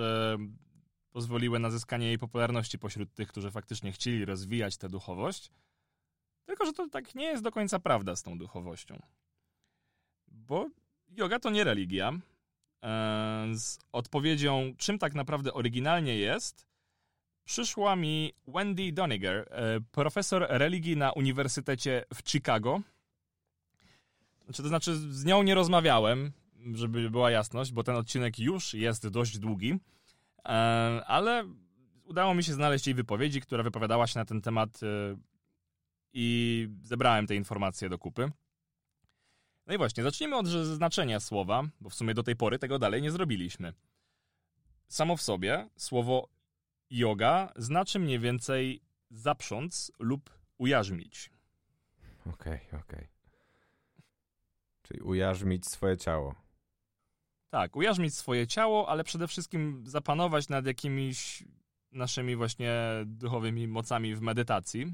Speaker 3: pozwoliły na zyskanie jej popularności pośród tych, którzy faktycznie chcieli rozwijać tę duchowość. Tylko, że to tak nie jest do końca prawda z tą duchowością. Bo yoga to nie religia. E, z odpowiedzią, czym tak naprawdę oryginalnie jest, przyszła mi Wendy Doniger, e, profesor religii na Uniwersytecie w Chicago. Znaczy, to znaczy, z nią nie rozmawiałem, żeby była jasność, bo ten odcinek już jest dość długi. E, ale udało mi się znaleźć jej wypowiedzi, która wypowiadała się na ten temat e, i zebrałem te informacje do kupy. No i właśnie, zacznijmy od znaczenia słowa, bo w sumie do tej pory tego dalej nie zrobiliśmy. Samo w sobie słowo yoga znaczy mniej więcej zaprząc lub ujarzmić.
Speaker 2: Okej, okay, okej. Okay. Czyli ujarzmić swoje ciało.
Speaker 3: Tak, ujarzmić swoje ciało, ale przede wszystkim zapanować nad jakimiś naszymi właśnie duchowymi mocami w medytacji.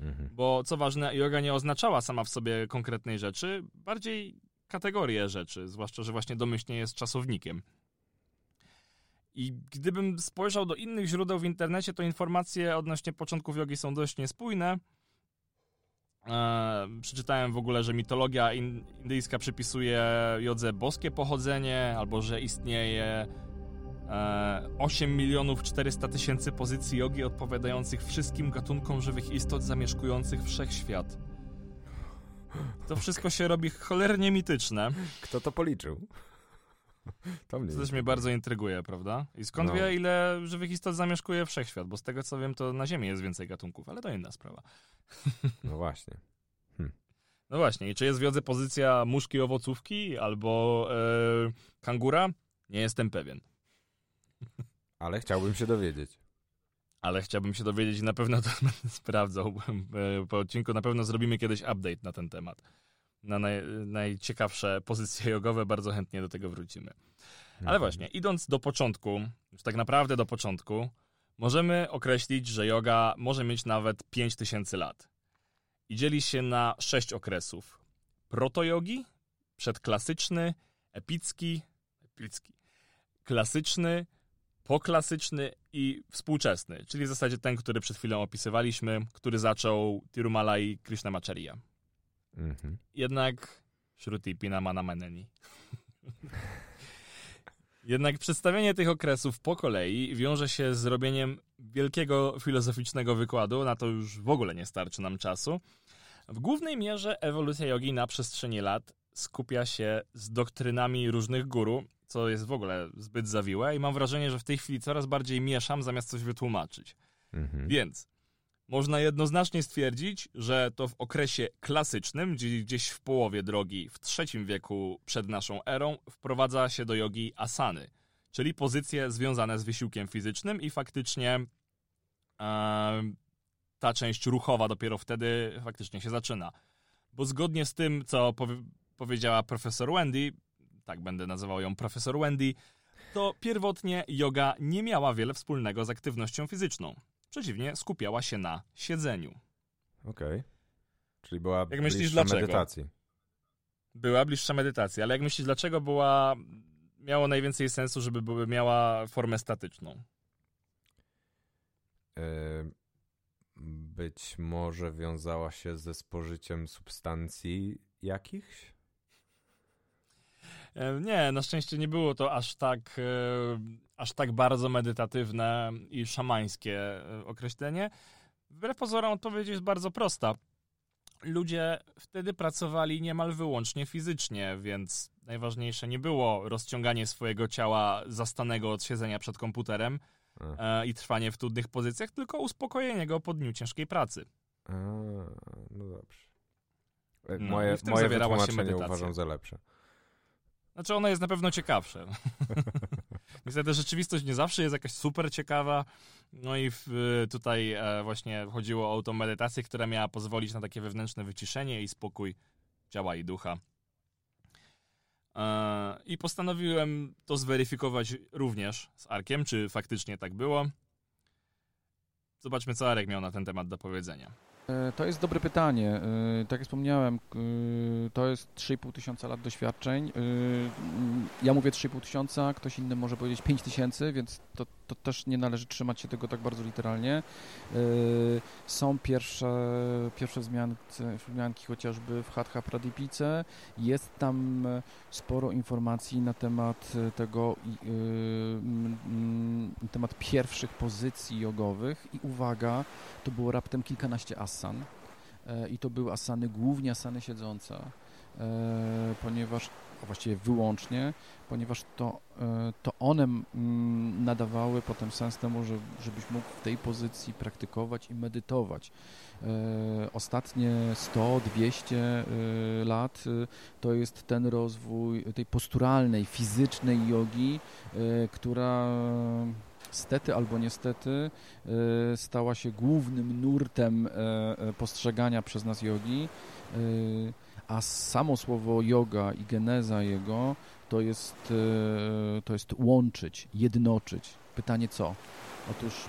Speaker 3: Mhm. Bo co ważne, yoga nie oznaczała sama w sobie konkretnej rzeczy, bardziej kategorię rzeczy, zwłaszcza, że właśnie domyślnie jest czasownikiem. I gdybym spojrzał do innych źródeł w internecie, to informacje odnośnie początków jogi są dość niespójne. E, przeczytałem w ogóle, że mitologia indyjska przypisuje jodze boskie pochodzenie, albo że istnieje e, 8 milionów 400 tysięcy pozycji jogi odpowiadających wszystkim gatunkom żywych istot zamieszkujących wszechświat. To wszystko się robi cholernie mityczne.
Speaker 2: Kto to policzył?
Speaker 3: To, mnie to też mnie bardzo intryguje, prawda? I skąd no. wie, ile żywych istot zamieszkuje wszechświat? Bo z tego co wiem, to na Ziemi jest więcej gatunków, ale to inna sprawa.
Speaker 2: No właśnie. Hm.
Speaker 3: No właśnie, i czy jest w jodze pozycja muszki owocówki albo e, kangura? Nie jestem pewien.
Speaker 2: Ale chciałbym się dowiedzieć.
Speaker 3: Ale chciałbym się dowiedzieć i na pewno to będę sprawdzał. E, po odcinku na pewno zrobimy kiedyś update na ten temat. Na naj, najciekawsze pozycje jogowe bardzo chętnie do tego wrócimy. Ale
Speaker 2: Mhm.
Speaker 3: właśnie, idąc do początku, już tak naprawdę do początku, możemy określić, że yoga może mieć nawet 5000 lat. I dzieli się na sześć okresów. Proto-jogi, przedklasyczny, epicki, epicki, klasyczny, poklasyczny i współczesny, czyli w zasadzie ten, który przed chwilą opisywaliśmy, który zaczął Tirumalai Krishnamacharya.
Speaker 2: Mhm.
Speaker 3: Jednak Shruti Pinamana Maneni. Jednak przedstawienie tych okresów po kolei wiąże się z robieniem wielkiego filozoficznego wykładu, na to już w ogóle nie starczy nam czasu. W głównej mierze ewolucja jogi na przestrzeni lat skupia się z doktrynami różnych guru, co jest w ogóle zbyt zawiłe i mam wrażenie, że w tej chwili coraz bardziej mieszam zamiast coś wytłumaczyć.
Speaker 2: Mhm.
Speaker 3: Więc można jednoznacznie stwierdzić, że to w okresie klasycznym, gdzieś w połowie drogi w III wieku przed naszą erą, wprowadza się do jogi asany, czyli pozycje związane z wysiłkiem fizycznym i faktycznie e, ta część ruchowa dopiero wtedy faktycznie się zaczyna. Bo zgodnie z tym, co powie, powiedziała profesor Wendy, tak będę nazywał ją profesor Wendy, to pierwotnie yoga nie miała wiele wspólnego z aktywnością fizyczną. Przeciwnie, skupiała się na siedzeniu.
Speaker 2: Okej. Czyli była
Speaker 3: Jak myślisz,
Speaker 2: bliższa
Speaker 3: dlaczego?
Speaker 2: medytacji.
Speaker 3: Była bliższa medytacji, ale jak myślisz, dlaczego była, miało najwięcej sensu, żeby były, miała formę statyczną?
Speaker 2: Być może wiązała się ze spożyciem substancji jakichś?
Speaker 3: E, Nie, na szczęście nie było to aż tak, e, aż tak bardzo medytatywne i szamańskie e, określenie. Wbrew pozorom odpowiedź jest bardzo prosta. Ludzie wtedy pracowali niemal wyłącznie fizycznie, więc najważniejsze nie było rozciąganie swojego ciała zastanego od siedzenia przed komputerem
Speaker 2: A,
Speaker 3: i trwanie w trudnych pozycjach, tylko uspokojenie go po dniu ciężkiej pracy.
Speaker 2: a, no dobrze. E,
Speaker 3: No,
Speaker 2: moje moje wytłumaczenie uważam za lepsze.
Speaker 3: Znaczy, ono jest na pewno ciekawsze. Niestety rzeczywistość nie zawsze jest jakaś super ciekawa. No i w, tutaj e, właśnie chodziło o tą medytację, która miała pozwolić na takie wewnętrzne wyciszenie i spokój ciała i ducha. E, I postanowiłem to zweryfikować również z Arkiem, czy faktycznie tak było. Zobaczmy, co Arek miał na ten temat do powiedzenia.
Speaker 4: E, To jest dobre pytanie. E, Tak jak wspomniałem, k- to jest 3,5 tysiąca lat doświadczeń. E, Ja mówię 3,5 tysiąca, ktoś inny może powiedzieć 5 tysięcy, więc to, to też nie należy trzymać się tego tak bardzo literalnie. E, Są pierwsze, pierwsze wzmianki, chociażby w Hatha Pradipice. Jest tam e, sporo informacji na temat e, tego, e, temat pierwszych pozycji jogowych i uwaga, to było raptem kilkanaście asan e, i to były asany, głównie asany siedzące, e, ponieważ, a właściwie wyłącznie, ponieważ to, e, to one mm, nadawały potem sens temu, że, żebyś mógł w tej pozycji praktykować i medytować. Ostatnie 100-200 e, lat to jest ten rozwój tej posturalnej, fizycznej jogi, która stety albo niestety e, stała się głównym nurtem e, e, postrzegania przez nas jogi, e, a samo słowo yoga i geneza jego to jest, e, to jest łączyć, jednoczyć. Pytanie co? Otóż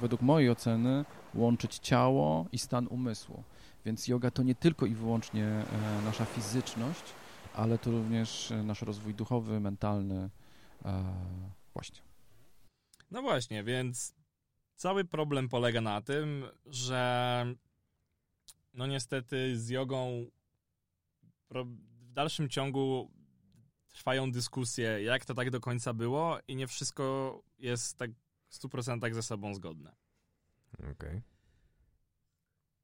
Speaker 4: według mojej oceny łączyć ciało i stan umysłu. Więc yoga to nie tylko i wyłącznie e, nasza fizyczność, ale to również nasz rozwój duchowy, mentalny. Właśnie.
Speaker 3: No właśnie, więc cały problem polega na tym, że no niestety z jogą w dalszym ciągu trwają dyskusje, jak to tak do końca było i nie wszystko jest tak w 100% ze sobą zgodne.
Speaker 2: Okej.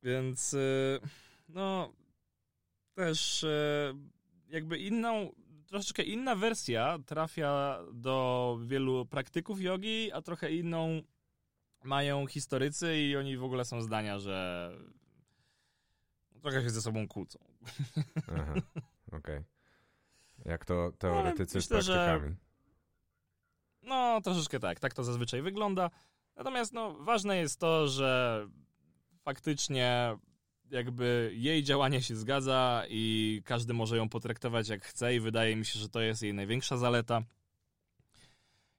Speaker 3: Więc y, no też y, jakby inną, troszeczkę inna wersja trafia do wielu praktyków jogi, a trochę inną mają historycy i oni w ogóle są zdania, że trochę się ze sobą kłócą.
Speaker 2: Aha. Okej. Jak to teoretycy z
Speaker 3: myślę, że-
Speaker 2: praktykami.
Speaker 3: No, troszeczkę tak, tak to zazwyczaj wygląda. Natomiast no, ważne jest to, że faktycznie jakby jej działanie się zgadza i każdy może ją potraktować jak chce i wydaje mi się, że to jest jej największa zaleta.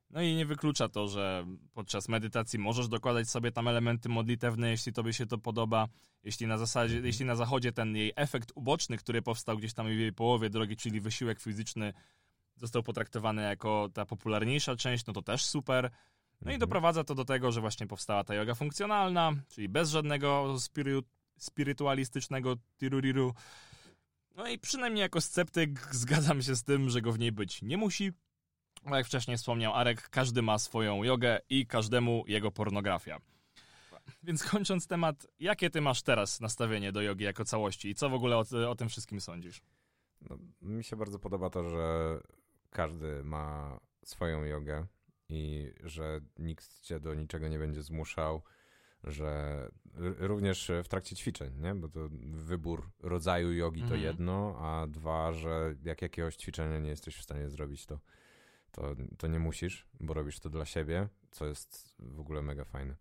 Speaker 3: No i nie wyklucza to, że podczas medytacji możesz dokładać sobie tam elementy modlitewne, jeśli tobie się to podoba. Jeśli na zasadzie, jeśli na zachodzie ten jej efekt uboczny, który powstał gdzieś tam w jej połowie drogi, czyli wysiłek fizyczny, został potraktowany jako ta popularniejsza część, no to też super. No i
Speaker 2: Mhm.
Speaker 3: doprowadza to do tego, że właśnie powstała ta yoga funkcjonalna, czyli bez żadnego spiry- spirytualistycznego tiruriru. No i przynajmniej jako sceptyk zgadzam się z tym, że go w niej być nie musi. Jak wcześniej wspomniał Arek, każdy ma swoją jogę i każdemu jego pornografia. Więc kończąc temat, jakie ty masz teraz nastawienie do jogi jako całości i co w ogóle o, o tym wszystkim sądzisz?
Speaker 2: No, mi się bardzo podoba to, że każdy ma swoją jogę i że nikt cię do niczego nie będzie zmuszał, że również w trakcie ćwiczeń, nie? Bo to wybór rodzaju jogi to
Speaker 3: Mhm.
Speaker 2: jedno, a dwa, że jak jakiegoś ćwiczenia nie jesteś w stanie zrobić, to, to, to nie musisz, bo robisz to dla siebie, co jest w ogóle mega fajne.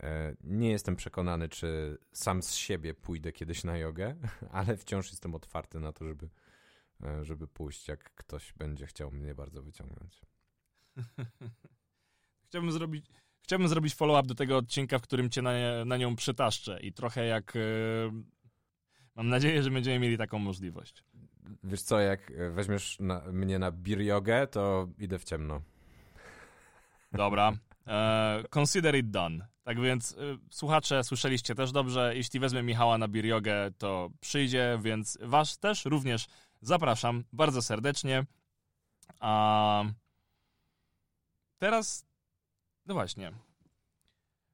Speaker 2: E, Nie jestem przekonany, czy sam z siebie pójdę kiedyś na jogę, ale wciąż jestem otwarty na to, żeby, e, żeby pójść, jak ktoś będzie chciał mnie bardzo wyciągnąć.
Speaker 3: Chciałbym zrobić, chciałbym zrobić follow-up do tego odcinka, w którym cię na, na nią przytaszczę i trochę jak... e, mam nadzieję, że będziemy mieli taką możliwość.
Speaker 2: Wiesz co, jak weźmiesz na, mnie na beer jogę, to idę w ciemno.
Speaker 3: Dobra. E, consider it done. Tak więc e, słuchacze, słyszeliście też dobrze. Jeśli wezmę Michała na beer jogę, to przyjdzie, więc was też również zapraszam bardzo serdecznie. A teraz, no właśnie.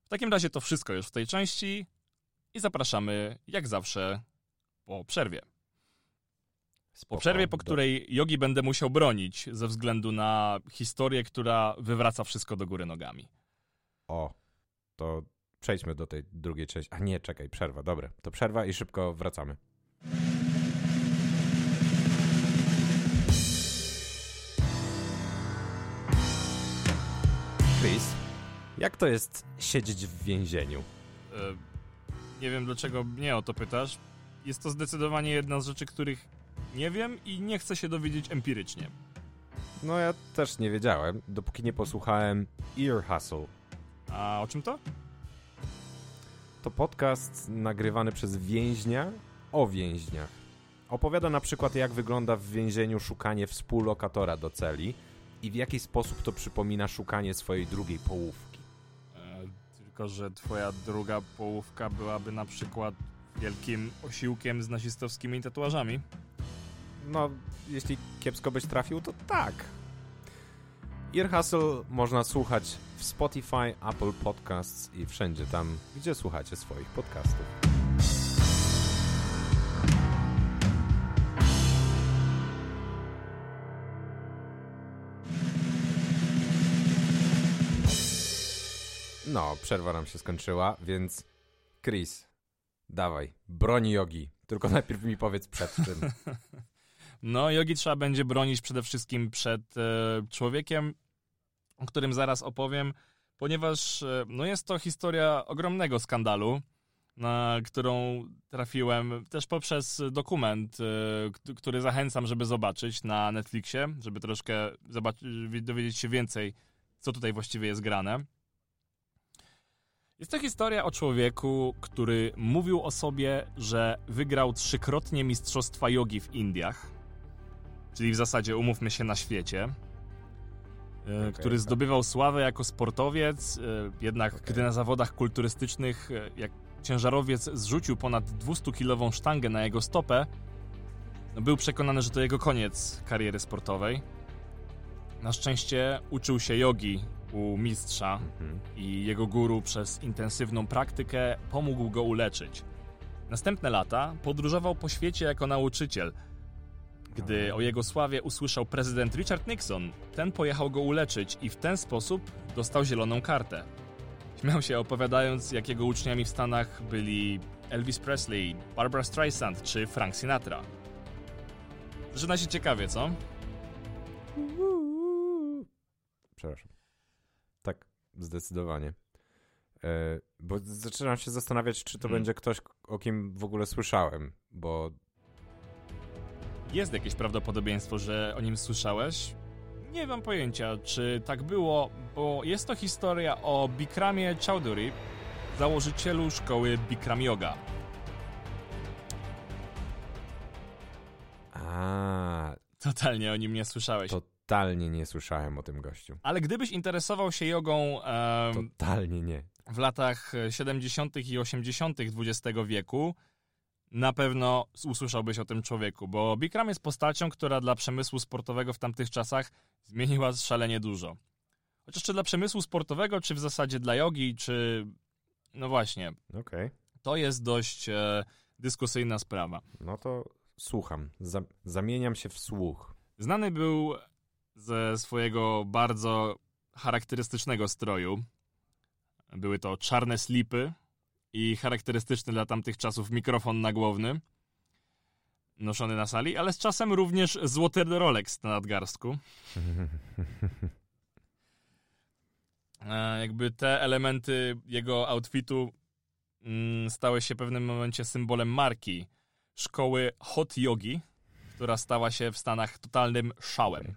Speaker 3: W takim razie to wszystko już w tej części i zapraszamy jak zawsze po przerwie. Po przerwie, po której jogi będę musiał bronić ze względu na historię, która wywraca wszystko do góry nogami.
Speaker 2: O, to przejdźmy do tej drugiej części. A nie, czekaj, przerwa, dobra. To przerwa i szybko wracamy. Chris, jak to jest siedzieć w więzieniu?
Speaker 3: E, nie wiem, dlaczego mnie o to pytasz. Jest to zdecydowanie jedna z rzeczy, których nie wiem i nie chcę się dowiedzieć empirycznie.
Speaker 2: No ja też nie wiedziałem, dopóki nie posłuchałem Ear Hustle.
Speaker 3: A o czym to?
Speaker 2: To podcast nagrywany przez więźnia o więźniach. Opowiada na przykład, jak wygląda w więzieniu szukanie współlokatora do celi i w jaki sposób to przypomina szukanie swojej drugiej połówki.
Speaker 3: Tylko, że twoja druga połówka byłaby na przykład wielkim osiłkiem z nazistowskimi tatuażami.
Speaker 2: No, jeśli kiepsko byś trafił, to tak. Ear Hustle można słuchać w Spotify, Apple Podcasts i wszędzie tam, gdzie słuchacie swoich podcastów. No, przerwa nam się skończyła, więc Chris, dawaj, broń jogi. Tylko najpierw mi powiedz przed czym.
Speaker 3: No, jogi trzeba będzie bronić przede wszystkim przed e, człowiekiem, o którym zaraz opowiem, ponieważ e, no jest to historia ogromnego skandalu, na którą trafiłem też poprzez dokument, e, który zachęcam, żeby zobaczyć na Netflixie, żeby troszkę dowiedzieć się więcej, co tutaj właściwie jest grane. Jest to historia o człowieku, który mówił o sobie, że wygrał trzykrotnie mistrzostwa jogi w Indiach, czyli w zasadzie umówmy się na świecie, e,
Speaker 2: Okej,
Speaker 3: który
Speaker 2: tak.
Speaker 3: zdobywał sławę jako sportowiec, e, jednak
Speaker 2: Okej.
Speaker 3: gdy na zawodach kulturystycznych e, jak ciężarowiec zrzucił ponad 200-kilową sztangę na jego stopę, no był przekonany, że to jego koniec kariery sportowej. Na szczęście uczył się jogi u mistrza
Speaker 2: Mhm.
Speaker 3: i jego guru przez intensywną praktykę pomógł go uleczyć. Następne lata podróżował po świecie jako nauczyciel. Gdy o jego sławie usłyszał prezydent Richard Nixon, ten pojechał go uleczyć i w ten sposób dostał zieloną kartę. Śmiał się opowiadając, jak jego uczniami w Stanach byli Elvis Presley, Barbara Streisand czy Frank Sinatra. Zaczyna się ciekawie, co?
Speaker 2: przepraszam. Zdecydowanie. E, bo zaczynam się zastanawiać, czy to
Speaker 3: Hmm.
Speaker 2: będzie ktoś, o kim w ogóle słyszałem, bo
Speaker 3: Jest jakieś prawdopodobieństwo, że o nim słyszałeś? Nie mam pojęcia, czy tak było, bo jest to historia o Bikramie Chowdhury, założycielu szkoły Bikram Yoga.
Speaker 2: a,
Speaker 3: Totalnie o nim nie słyszałeś.
Speaker 2: Totalnie nie słyszałem o tym gościu.
Speaker 3: Ale gdybyś interesował się jogą em,
Speaker 2: Totalnie nie.
Speaker 3: w latach 70. i 80. XX wieku, na pewno usłyszałbyś o tym człowieku, bo Bikram jest postacią, która dla przemysłu sportowego w tamtych czasach zmieniła szalenie dużo. Chociaż czy dla przemysłu sportowego, czy w zasadzie dla jogi, czy... No właśnie,
Speaker 2: Okej,
Speaker 3: to jest dość e, dyskusyjna sprawa.
Speaker 2: no to słucham. Zam- zamieniam się w słuch.
Speaker 3: Znany był ze swojego bardzo charakterystycznego stroju. Były to czarne slipy i charakterystyczny dla tamtych czasów mikrofon nagłowny noszony na sali, ale z czasem również złoty Rolex na nadgarstku. E, jakby te elementy jego outfitu mm, stały się w pewnym momencie symbolem marki szkoły hot yogi, która stała się w Stanach totalnym szałem.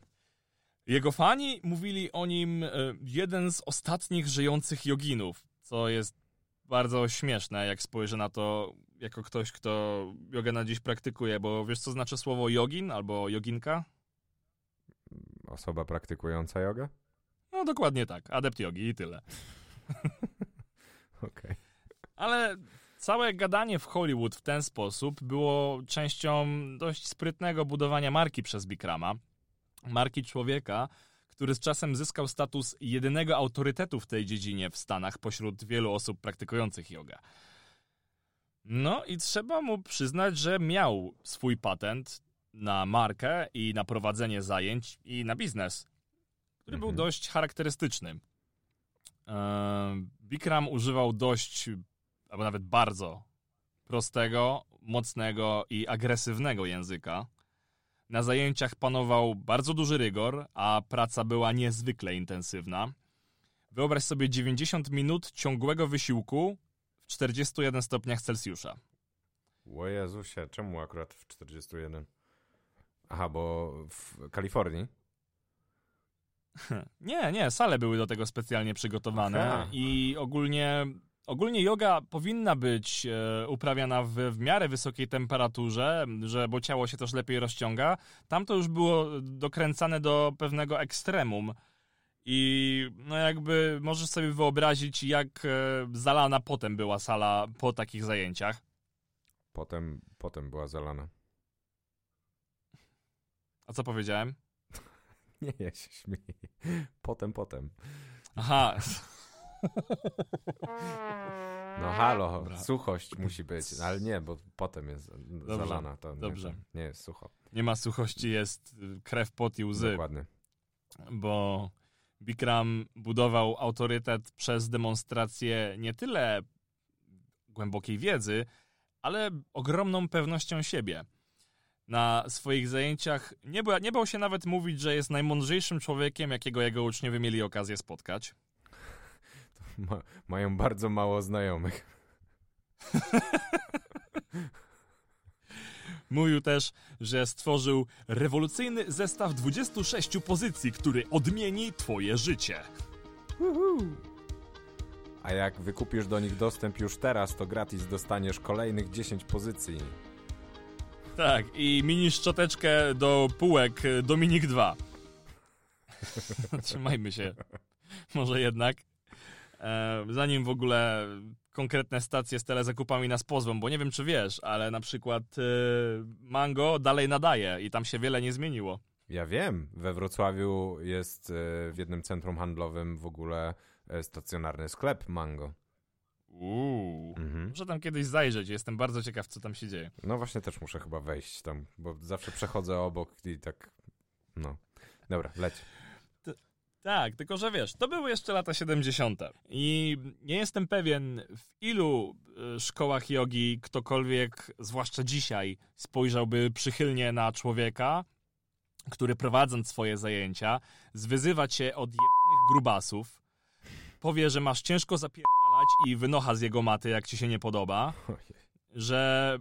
Speaker 3: Jego fani mówili o nim e, jeden z ostatnich żyjących joginów, co jest bardzo śmieszne, jak spojrzę na to jako ktoś, kto jogę na dziś praktykuje, bo wiesz co znaczy słowo jogin albo joginka?
Speaker 2: Osoba praktykująca jogę?
Speaker 3: No dokładnie tak, adept jogi i tyle.
Speaker 2: Okej.
Speaker 3: Ale całe gadanie w Hollywood w ten sposób było częścią dość sprytnego budowania marki przez Bikrama. Marki człowieka, który z czasem zyskał status jedynego autorytetu w tej dziedzinie w Stanach pośród wielu osób praktykujących jogę. No i trzeba mu przyznać, że miał swój patent na markę i na prowadzenie zajęć i na biznes, który był
Speaker 2: Mhm.
Speaker 3: dość charakterystyczny. Eee, Bikram używał dość, albo nawet bardzo prostego, mocnego i agresywnego języka. Na zajęciach panował bardzo duży rygor, a praca była niezwykle intensywna. Wyobraź sobie 90 minut ciągłego wysiłku w 41 stopniach Celsjusza.
Speaker 2: O Jezusie, czemu akurat w 41? Aha, bo w Kalifornii?
Speaker 3: Nie, nie, sale były do tego specjalnie przygotowane
Speaker 2: Aha.
Speaker 3: i ogólnie, ogólnie yoga powinna być e, uprawiana w, w miarę wysokiej temperaturze, że, bo ciało się też lepiej rozciąga. Tam to już było dokręcane do pewnego ekstremum. I no jakby możesz sobie wyobrazić, jak e, zalana potem była sala po takich zajęciach.
Speaker 2: Potem, potem była zalana.
Speaker 3: A co powiedziałem?
Speaker 2: Nie, ja się śmieję. Potem, potem.
Speaker 3: Aha,
Speaker 2: No halo,
Speaker 3: Dobra.
Speaker 2: suchość musi być. No, ale nie, bo potem jest zalana. To nie,
Speaker 3: dobrze.
Speaker 2: to nie jest sucho.
Speaker 3: nie ma suchości, jest y, krew, pot i łzy.
Speaker 2: Dokładnie.
Speaker 3: bo Bikram budował autorytet przez demonstrację nie tyle głębokiej wiedzy, ale ogromną pewnością siebie. Na swoich zajęciach nie, ba- nie bał się nawet mówić, że jest najmądrzejszym człowiekiem, jakiego jego uczniowie mieli okazję spotkać.
Speaker 2: Ma, mają bardzo mało znajomych.
Speaker 3: Mówił też, że stworzył rewolucyjny zestaw 26 pozycji, który odmieni twoje życie.
Speaker 2: A jak wykupisz do nich dostęp już teraz, to gratis dostaniesz kolejnych 10 pozycji.
Speaker 3: Tak, i mini szczoteczkę do półek Dominik 2. Trzymajmy się. Może jednak. E, zanim w ogóle konkretne stacje z telezakupami nas pozwą, bo nie wiem czy wiesz, ale na przykład y, Mango dalej nadaje i tam się wiele nie zmieniło.
Speaker 2: Ja wiem, we Wrocławiu jest e, w jednym centrum handlowym w ogóle e, stacjonarny sklep Mango.
Speaker 3: Uuu.
Speaker 2: Mhm.
Speaker 3: Muszę tam kiedyś zajrzeć, jestem bardzo ciekaw, co tam się dzieje.
Speaker 2: No właśnie też muszę chyba wejść tam, bo zawsze przechodzę obok i tak, no. Dobra, leć.
Speaker 3: Tak, tylko że wiesz, to były jeszcze lata 70. I nie jestem pewien, w ilu y, szkołach jogi ktokolwiek, zwłaszcza dzisiaj, spojrzałby przychylnie na człowieka, który prowadząc swoje zajęcia, zwyzywa cię od jebanych grubasów, powie, że masz ciężko zapierdalać i wynocha z jego maty, jak ci się nie podoba, że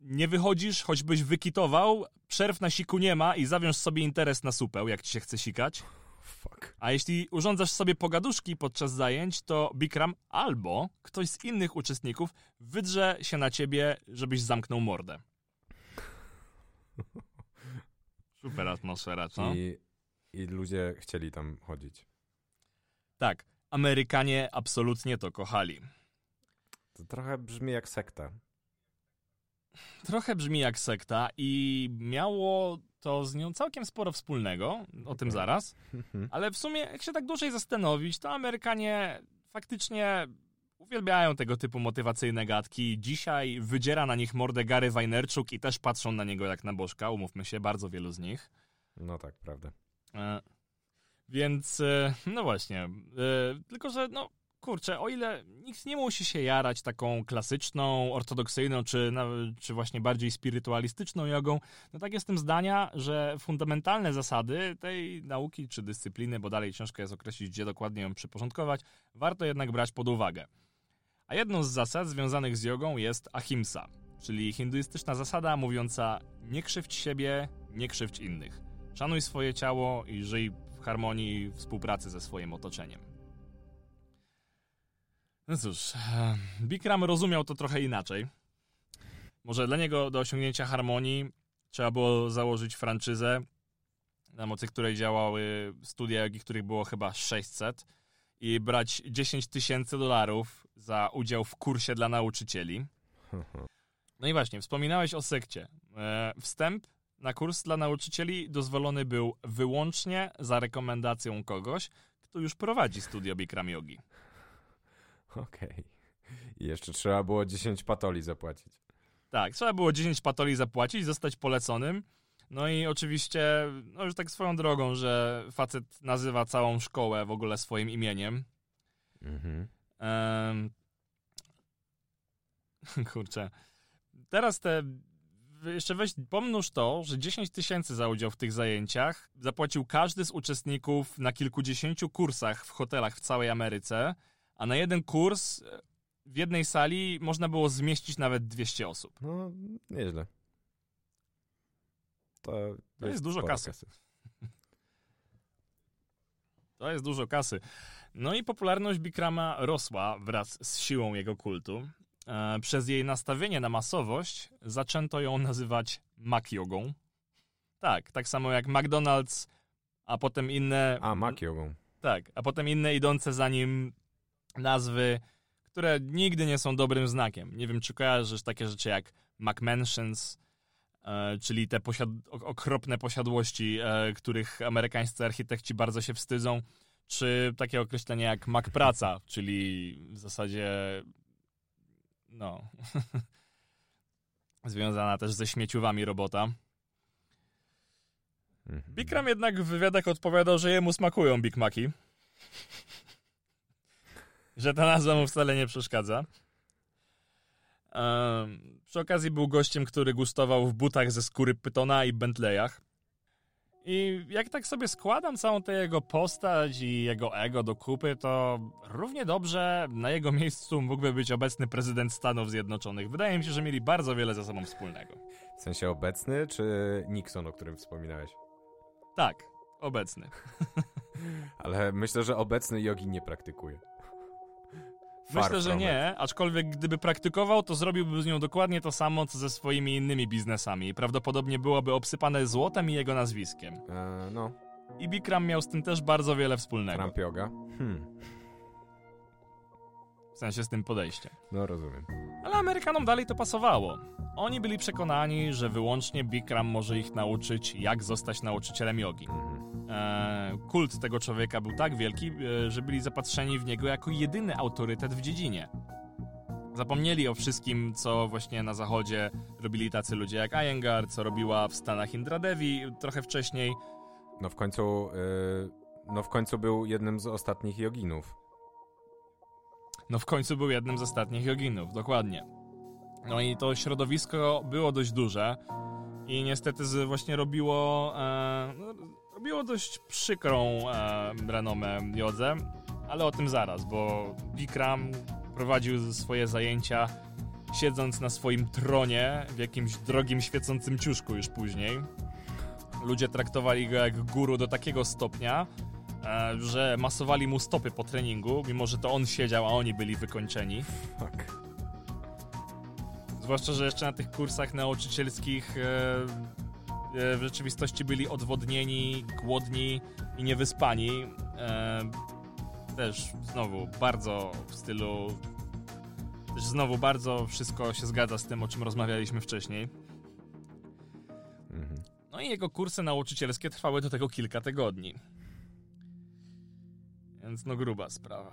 Speaker 3: nie wychodzisz, choćbyś wykitował, przerw na siku nie ma i zawiąż sobie interes na supeł, jak ci się chce sikać.
Speaker 2: Fuck.
Speaker 3: A jeśli urządzasz sobie pogaduszki podczas zajęć, to Bikram albo ktoś z innych uczestników wydrze się na ciebie, żebyś zamknął mordę. Super atmosfera, co?
Speaker 2: I, I ludzie chcieli tam chodzić.
Speaker 3: Tak, Amerykanie absolutnie to kochali.
Speaker 2: To trochę brzmi jak sekta.
Speaker 3: Trochę brzmi jak sekta i miało to z nią całkiem sporo wspólnego, o tym
Speaker 2: Okej.
Speaker 3: zaraz.
Speaker 2: Mhm.
Speaker 3: Ale w sumie, jak się tak dłużej zastanowić, to Amerykanie faktycznie uwielbiają tego typu motywacyjne gadki. Dzisiaj wydziera na nich mordę Gary Vaynerchuk i też patrzą na niego jak na bożka, umówmy się, bardzo wielu z nich.
Speaker 2: No tak, prawda.
Speaker 3: E, więc, e, no właśnie, e, tylko że, no kurczę, o ile nikt nie musi się jarać taką klasyczną, ortodoksyjną, czy, czy właśnie bardziej spirytualistyczną jogą, no tak jestem zdania, że fundamentalne zasady tej nauki czy dyscypliny, bo dalej ciężko jest określić, gdzie dokładnie ją przyporządkować, warto jednak brać pod uwagę. A jedną z zasad związanych z jogą jest ahimsa, czyli hinduistyczna zasada mówiąca nie krzywdź siebie, nie krzywdź innych. Szanuj swoje ciało i żyj w harmonii i współpracy ze swoim otoczeniem. No cóż, e, Bikram rozumiał to trochę inaczej. Może dla niego do osiągnięcia harmonii trzeba było założyć franczyzę, na mocy której działały studia których było chyba 600 i brać 10 tysięcy dolarów za udział w kursie dla nauczycieli. No i właśnie, wspominałeś o sekcie. E, Wstęp na kurs dla nauczycieli dozwolony był wyłącznie za rekomendacją kogoś, kto już prowadzi studio Bikram Yogi.
Speaker 2: Okej. I jeszcze trzeba było 10 patoli zapłacić.
Speaker 3: Tak, trzeba było 10 patoli zapłacić, zostać poleconym. No i oczywiście, no już tak swoją drogą, że facet nazywa całą szkołę w ogóle swoim imieniem.
Speaker 2: Mhm.
Speaker 3: Em, kurczę. Teraz te. Jeszcze weź, pomnóż to, że 10 tysięcy za udział w tych zajęciach zapłacił każdy z uczestników na kilkudziesięciu kursach w hotelach w całej Ameryce, a na jeden kurs e, w jednej sali można było zmieścić nawet 200 osób.
Speaker 2: No, nieźle. To,
Speaker 3: To jest dużo
Speaker 2: sporo
Speaker 3: kasy. To jest dużo kasy. No i popularność Bikrama rosła wraz z siłą jego kultu. E, przez jej nastawienie na masowość zaczęto ją nazywać Mac-jogą. Tak, tak samo jak McDonald's, a potem inne...
Speaker 2: A, Mac jogą.
Speaker 3: Tak, a potem inne idące za nim nazwy, które nigdy nie są dobrym znakiem. Nie wiem, czy kojarzysz takie rzeczy jak McMansions, e, czyli te posiad- ok- okropne posiadłości, e, których amerykańscy architekci bardzo się wstydzą, czy takie określenie jak McPraca, czyli w zasadzie no związana też ze śmieciuwami robota.
Speaker 2: Mhm.
Speaker 3: Bikram jednak w wywiadach odpowiadał, że jemu smakują Big Maci. Że ta nazwa mu wcale nie przeszkadza. Em, przy okazji był gościem, który gustował w butach ze skóry pytona i Bentleyach. I jak tak sobie składam całą tę jego postać i jego ego do kupy, to równie dobrze na jego miejscu mógłby być obecny prezydent Stanów Zjednoczonych. Wydaje mi się, że mieli bardzo wiele ze sobą wspólnego.
Speaker 2: W sensie obecny, czy Nixon, o którym wspominałeś?
Speaker 3: Tak, obecny.
Speaker 2: Ale myślę, że obecny jogi nie praktykuje.
Speaker 3: Myślę, że nie, aczkolwiek gdyby praktykował, to zrobiłby z nią dokładnie to samo, co ze swoimi innymi biznesami. Prawdopodobnie byłoby obsypane złotem i jego nazwiskiem.
Speaker 2: E, no,
Speaker 3: I Bikram miał z tym też bardzo wiele wspólnego.
Speaker 2: Trump yoga. Hmm,
Speaker 3: W sensie z tym podejściem.
Speaker 2: no rozumiem.
Speaker 3: Ale Amerykanom dalej to pasowało. Oni byli przekonani, że wyłącznie Bikram może ich nauczyć, jak zostać nauczycielem jogi.
Speaker 2: Mhm.
Speaker 3: E, kult tego człowieka był tak wielki, e, że byli zapatrzeni w niego jako jedyny autorytet w dziedzinie. Zapomnieli o wszystkim, co właśnie na zachodzie robili tacy ludzie jak Iyengar, co robiła w Stanach Indra Devi trochę wcześniej.
Speaker 2: No w końcu, y, no w końcu był jednym z ostatnich joginów.
Speaker 3: No w końcu był jednym z ostatnich joginów, dokładnie. No i to środowisko było dość duże i niestety właśnie robiło, e, robiło dość przykrą e, renomę Jodze, ale o tym zaraz, bo Bikram prowadził swoje zajęcia siedząc na swoim tronie w jakimś drogim, świecącym ciuszku już później. Ludzie traktowali go jak guru do takiego stopnia, e, że masowali mu stopy po treningu, mimo że to on siedział, a oni byli wykończeni.
Speaker 2: Fuck.
Speaker 3: Zwłaszcza, że jeszcze na tych kursach nauczycielskich e, w rzeczywistości byli odwodnieni, głodni i niewyspani. E, też znowu bardzo w stylu. Też znowu bardzo wszystko się zgadza z tym, o czym rozmawialiśmy wcześniej.
Speaker 2: Mhm.
Speaker 3: No i jego kursy nauczycielskie trwały do tego kilka tygodni. Więc no gruba sprawa.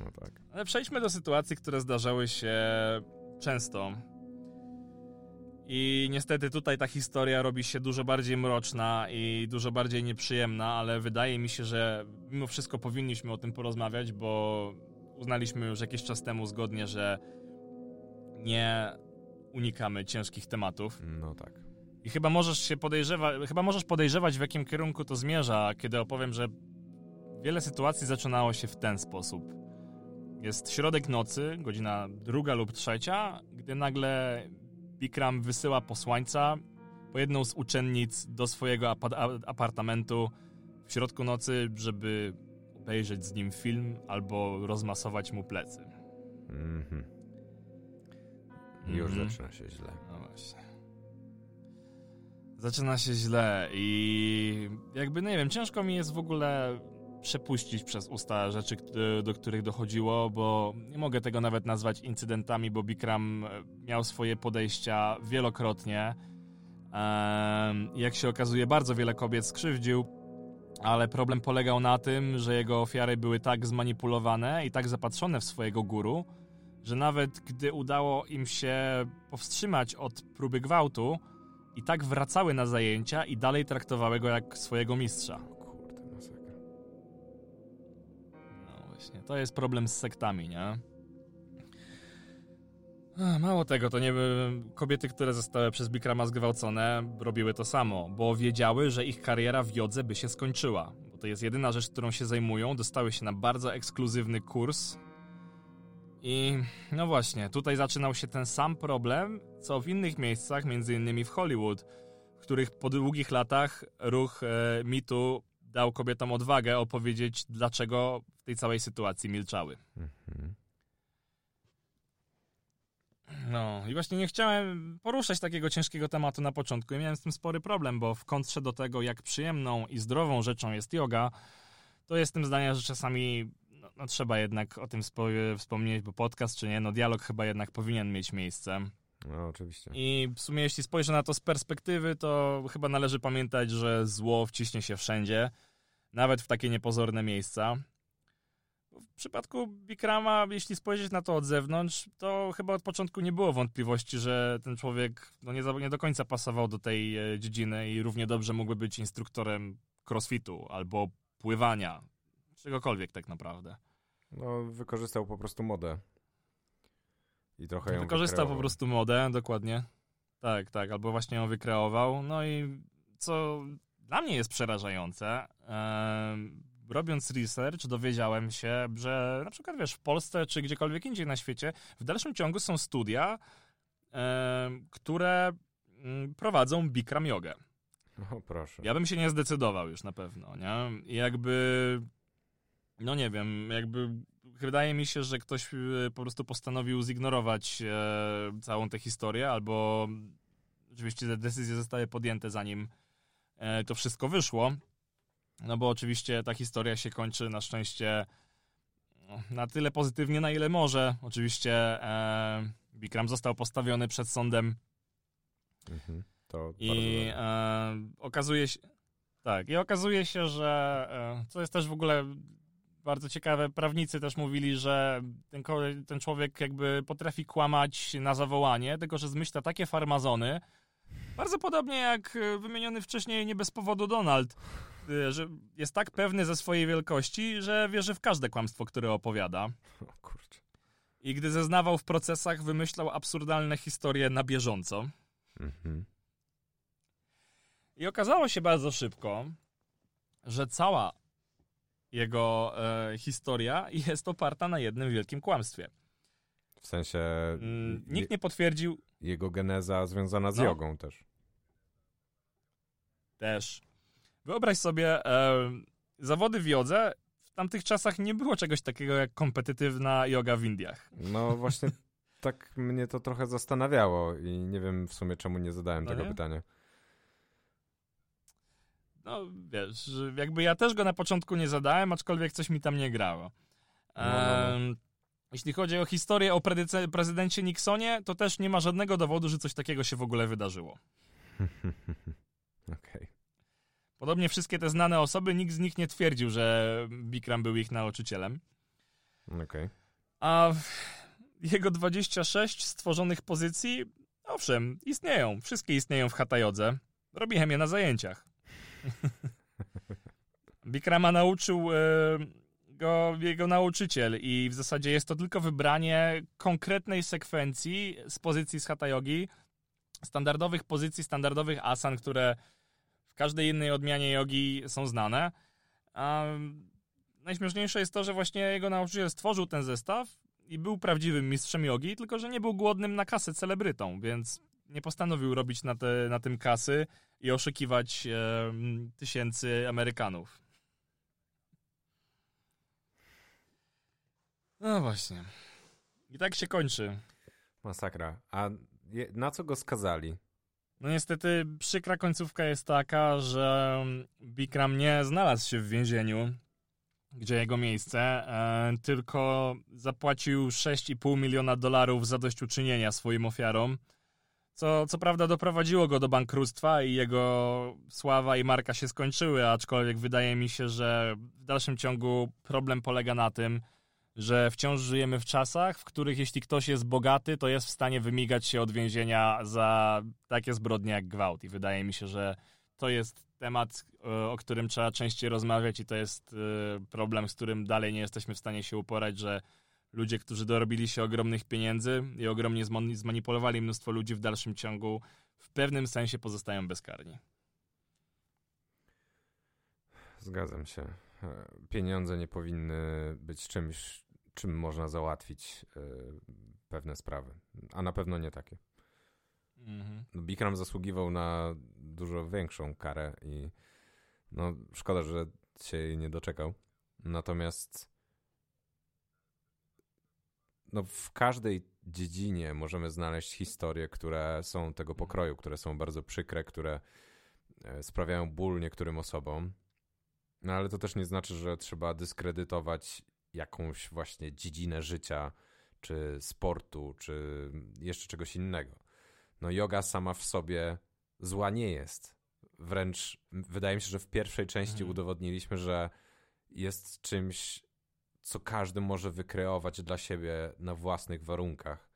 Speaker 2: No tak.
Speaker 3: Ale przejdźmy do sytuacji, które zdarzały się często. I niestety tutaj ta historia robi się dużo bardziej mroczna i dużo bardziej nieprzyjemna, ale wydaje mi się, że mimo wszystko powinniśmy o tym porozmawiać, bo uznaliśmy już jakiś czas temu zgodnie, że nie unikamy ciężkich tematów.
Speaker 2: No tak.
Speaker 3: I chyba możesz się podejrzewać, chyba możesz podejrzewać, w jakim kierunku to zmierza, kiedy opowiem, że wiele sytuacji zaczynało się w ten sposób. Jest środek nocy, godzina druga lub trzecia, gdy nagle Bikram wysyła posłańca po jedną z uczennic do swojego apartamentu w środku nocy, żeby obejrzeć z nim film albo rozmasować mu plecy.
Speaker 2: Mhm. Już
Speaker 3: Mhm.
Speaker 2: zaczyna się źle.
Speaker 3: No właśnie. Zaczyna się źle i jakby, nie wiem, ciężko mi jest w ogóle przepuścić przez usta rzeczy, które- do których dochodziło, bo nie mogę tego nawet nazwać incydentami, bo Bikram e, miał swoje podejścia wielokrotnie. Jak się okazuje, bardzo wiele kobiet skrzywdził, ale problem polegał na tym, że jego ofiary były tak zmanipulowane i tak zapatrzone w swojego guru, że nawet gdy udało im się powstrzymać od próby gwałtu, i tak wracały na zajęcia i dalej traktowały go jak swojego mistrza. Właśnie, to jest problem z sektami, nie? Mało tego, to nie kobiety, które zostały przez Bikrama zgwałcone, robiły to samo, bo wiedziały, że ich kariera w jodze by się skończyła. Bo to jest jedyna rzecz, którą się zajmują. Dostały się na bardzo ekskluzywny kurs. I no właśnie, tutaj zaczynał się ten sam problem, co w innych miejscach, między innymi w Hollywood, w których po długich latach ruch e, mitu dał kobietom odwagę opowiedzieć, dlaczego w tej całej sytuacji milczały.
Speaker 2: Mhm.
Speaker 3: No i właśnie nie chciałem poruszać takiego ciężkiego tematu na początku i miałem z tym spory problem, bo w kontrze do tego, jak przyjemną i zdrową rzeczą jest yoga, to jestem zdania, że czasami no, no, trzeba jednak o tym spo, wspomnieć, bo podcast czy nie, no dialog chyba jednak powinien mieć miejsce.
Speaker 2: No oczywiście.
Speaker 3: I w sumie jeśli spojrzę na to z perspektywy, to chyba należy pamiętać, że zło wciśnie się wszędzie, nawet w takie niepozorne miejsca. W przypadku Bikrama, jeśli spojrzeć na to od zewnątrz, to chyba od początku nie było wątpliwości, że ten człowiek no nie, nie do końca pasował do tej e, dziedziny i równie dobrze mógłby być instruktorem crossfitu albo pływania, czegokolwiek tak naprawdę.
Speaker 2: No wykorzystał po prostu modę. I trochę ją
Speaker 3: Wykorzystał po prostu modę, dokładnie. Tak, tak, albo właśnie ją wykreował. No i co dla mnie jest przerażające, robiąc research dowiedziałem się, że na przykład wiesz, w Polsce czy gdziekolwiek indziej na świecie w dalszym ciągu są studia, które mm, prowadzą Bikram jogę.
Speaker 2: O proszę.
Speaker 3: Ja bym się nie zdecydował już na pewno, nie? I jakby, no nie wiem, jakby wydaje mi się, że ktoś e, po prostu postanowił zignorować e, całą tę historię, albo oczywiście te decyzje zostały podjęte zanim e, to wszystko wyszło. No bo oczywiście ta historia się kończy na szczęście na tyle pozytywnie, na ile może. Oczywiście e, Bikram został postawiony przed sądem
Speaker 2: Mhm. To
Speaker 3: i e, okazuje się. Tak, i okazuje się, że e, co jest też w ogóle bardzo ciekawe, prawnicy też mówili, że ten, ten człowiek jakby potrafi kłamać na zawołanie, tylko że zmyśla takie farmazony, bardzo podobnie jak e, wymieniony wcześniej nie bez powodu Donald, e, że jest tak pewny ze swojej wielkości, że wierzy w każde kłamstwo, które opowiada.
Speaker 2: O kurczę.
Speaker 3: I gdy zeznawał w procesach, wymyślał absurdalne historie na bieżąco.
Speaker 2: Mhm.
Speaker 3: I okazało się bardzo szybko, że cała jego e, historia jest oparta na jednym wielkim kłamstwie.
Speaker 2: W sensie
Speaker 3: Mm, Nikt nie potwierdził
Speaker 2: jego geneza związana z
Speaker 3: No.
Speaker 2: jogą też.
Speaker 3: też. Wyobraź sobie, e, zawody w jodze w tamtych czasach nie było czegoś takiego jak kompetytywna yoga w Indiach.
Speaker 2: No właśnie tak mnie to trochę zastanawiało i nie wiem w sumie czemu nie zadałem
Speaker 3: No
Speaker 2: tego
Speaker 3: nie?
Speaker 2: pytania.
Speaker 3: No wiesz, jakby ja też go na początku nie zadałem, aczkolwiek coś mi tam nie grało.
Speaker 2: No, no, no.
Speaker 3: Jeśli chodzi o historię o prezydencie Nixonie, to też nie ma żadnego dowodu, że coś takiego się w ogóle wydarzyło.
Speaker 2: Okej.
Speaker 3: Podobnie wszystkie te znane osoby, nikt z nich nie twierdził, że Bikram był ich nauczycielem.
Speaker 2: Okej.
Speaker 3: A jego 26 stworzonych pozycji, owszem, istnieją. Wszystkie istnieją w Hatha Jodze. Robiłem je na zajęciach. Bikrama nauczył e, go jego nauczyciel i w zasadzie jest to tylko wybranie konkretnej sekwencji z pozycji z Hatha Yogi, standardowych pozycji, standardowych asan, które w każdej innej odmianie jogi są znane. A najśmieszniejsze jest to, że właśnie jego nauczyciel stworzył ten zestaw i był prawdziwym mistrzem jogi, tylko że nie był głodnym na kasę celebrytą, więc nie postanowił robić na, te, na tym kasy i oszukiwać e, tysięcy Amerykanów. No właśnie. I tak się kończy.
Speaker 2: Masakra. A je, na co go skazali?
Speaker 3: No niestety przykra końcówka jest taka, że Bikram nie znalazł się w więzieniu, gdzie jego miejsce, e, tylko zapłacił 6,5 miliona dolarów zadośćuczynienia swoim ofiarom, co co prawda doprowadziło go do bankructwa i jego sława i marka się skończyły, aczkolwiek wydaje mi się, że w dalszym ciągu problem polega na tym, że wciąż żyjemy w czasach, w których jeśli ktoś jest bogaty, to jest w stanie wymigać się od więzienia za takie zbrodnie jak gwałt. I wydaje mi się, że to jest temat, e, o którym trzeba częściej rozmawiać i to jest e, problem, z którym dalej nie jesteśmy w stanie się uporać, że ludzie, którzy dorobili się ogromnych pieniędzy i ogromnie zmanipulowali mnóstwo ludzi w dalszym ciągu, w pewnym sensie pozostają bezkarni.
Speaker 2: Zgadzam się. E, Pieniądze nie powinny być czymś, czym można załatwić e, pewne sprawy. A na pewno nie takie.
Speaker 3: Mhm.
Speaker 2: No, Bikram zasługiwał na dużo większą karę i no szkoda, że się jej nie doczekał. Natomiast no, w każdej dziedzinie możemy znaleźć historie, które są tego pokroju, które są bardzo przykre, które e, sprawiają ból niektórym osobom. No ale to też nie znaczy, że trzeba dyskredytować jakąś właśnie dziedzinę życia, czy sportu, czy jeszcze czegoś innego. No yoga sama w sobie zła nie jest. Wręcz wydaje mi się, że w pierwszej części
Speaker 3: Mhm.
Speaker 2: udowodniliśmy, że jest czymś, co każdy może wykreować dla siebie na własnych warunkach,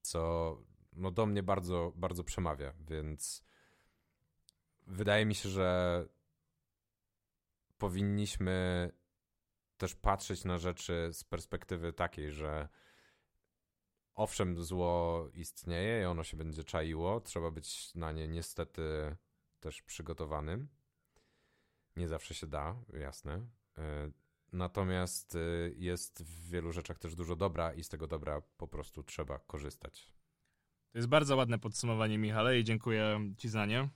Speaker 2: co no, do mnie bardzo, bardzo przemawia, więc wydaje mi się, że powinniśmy też patrzeć na rzeczy z perspektywy takiej, że owszem, zło istnieje i ono się będzie czaiło, trzeba być na nie niestety też przygotowanym. Nie zawsze się da, jasne. Natomiast y, jest w wielu rzeczach też dużo dobra i z tego dobra po prostu trzeba korzystać.
Speaker 3: To jest bardzo ładne podsumowanie, Michale, i dziękuję Ci za nie.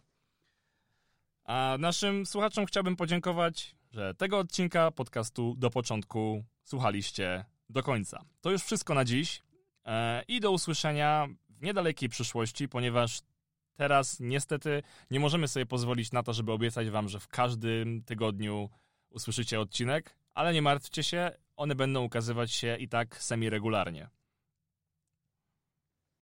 Speaker 3: A naszym słuchaczom chciałbym podziękować, że tego odcinka podcastu do początku słuchaliście do końca. To już wszystko na dziś e, i do usłyszenia w niedalekiej przyszłości, ponieważ teraz niestety nie możemy sobie pozwolić na to, żeby obiecać Wam, że w każdym tygodniu usłyszycie odcinek, ale nie martwcie się, one będą ukazywać się i tak semi-regularnie.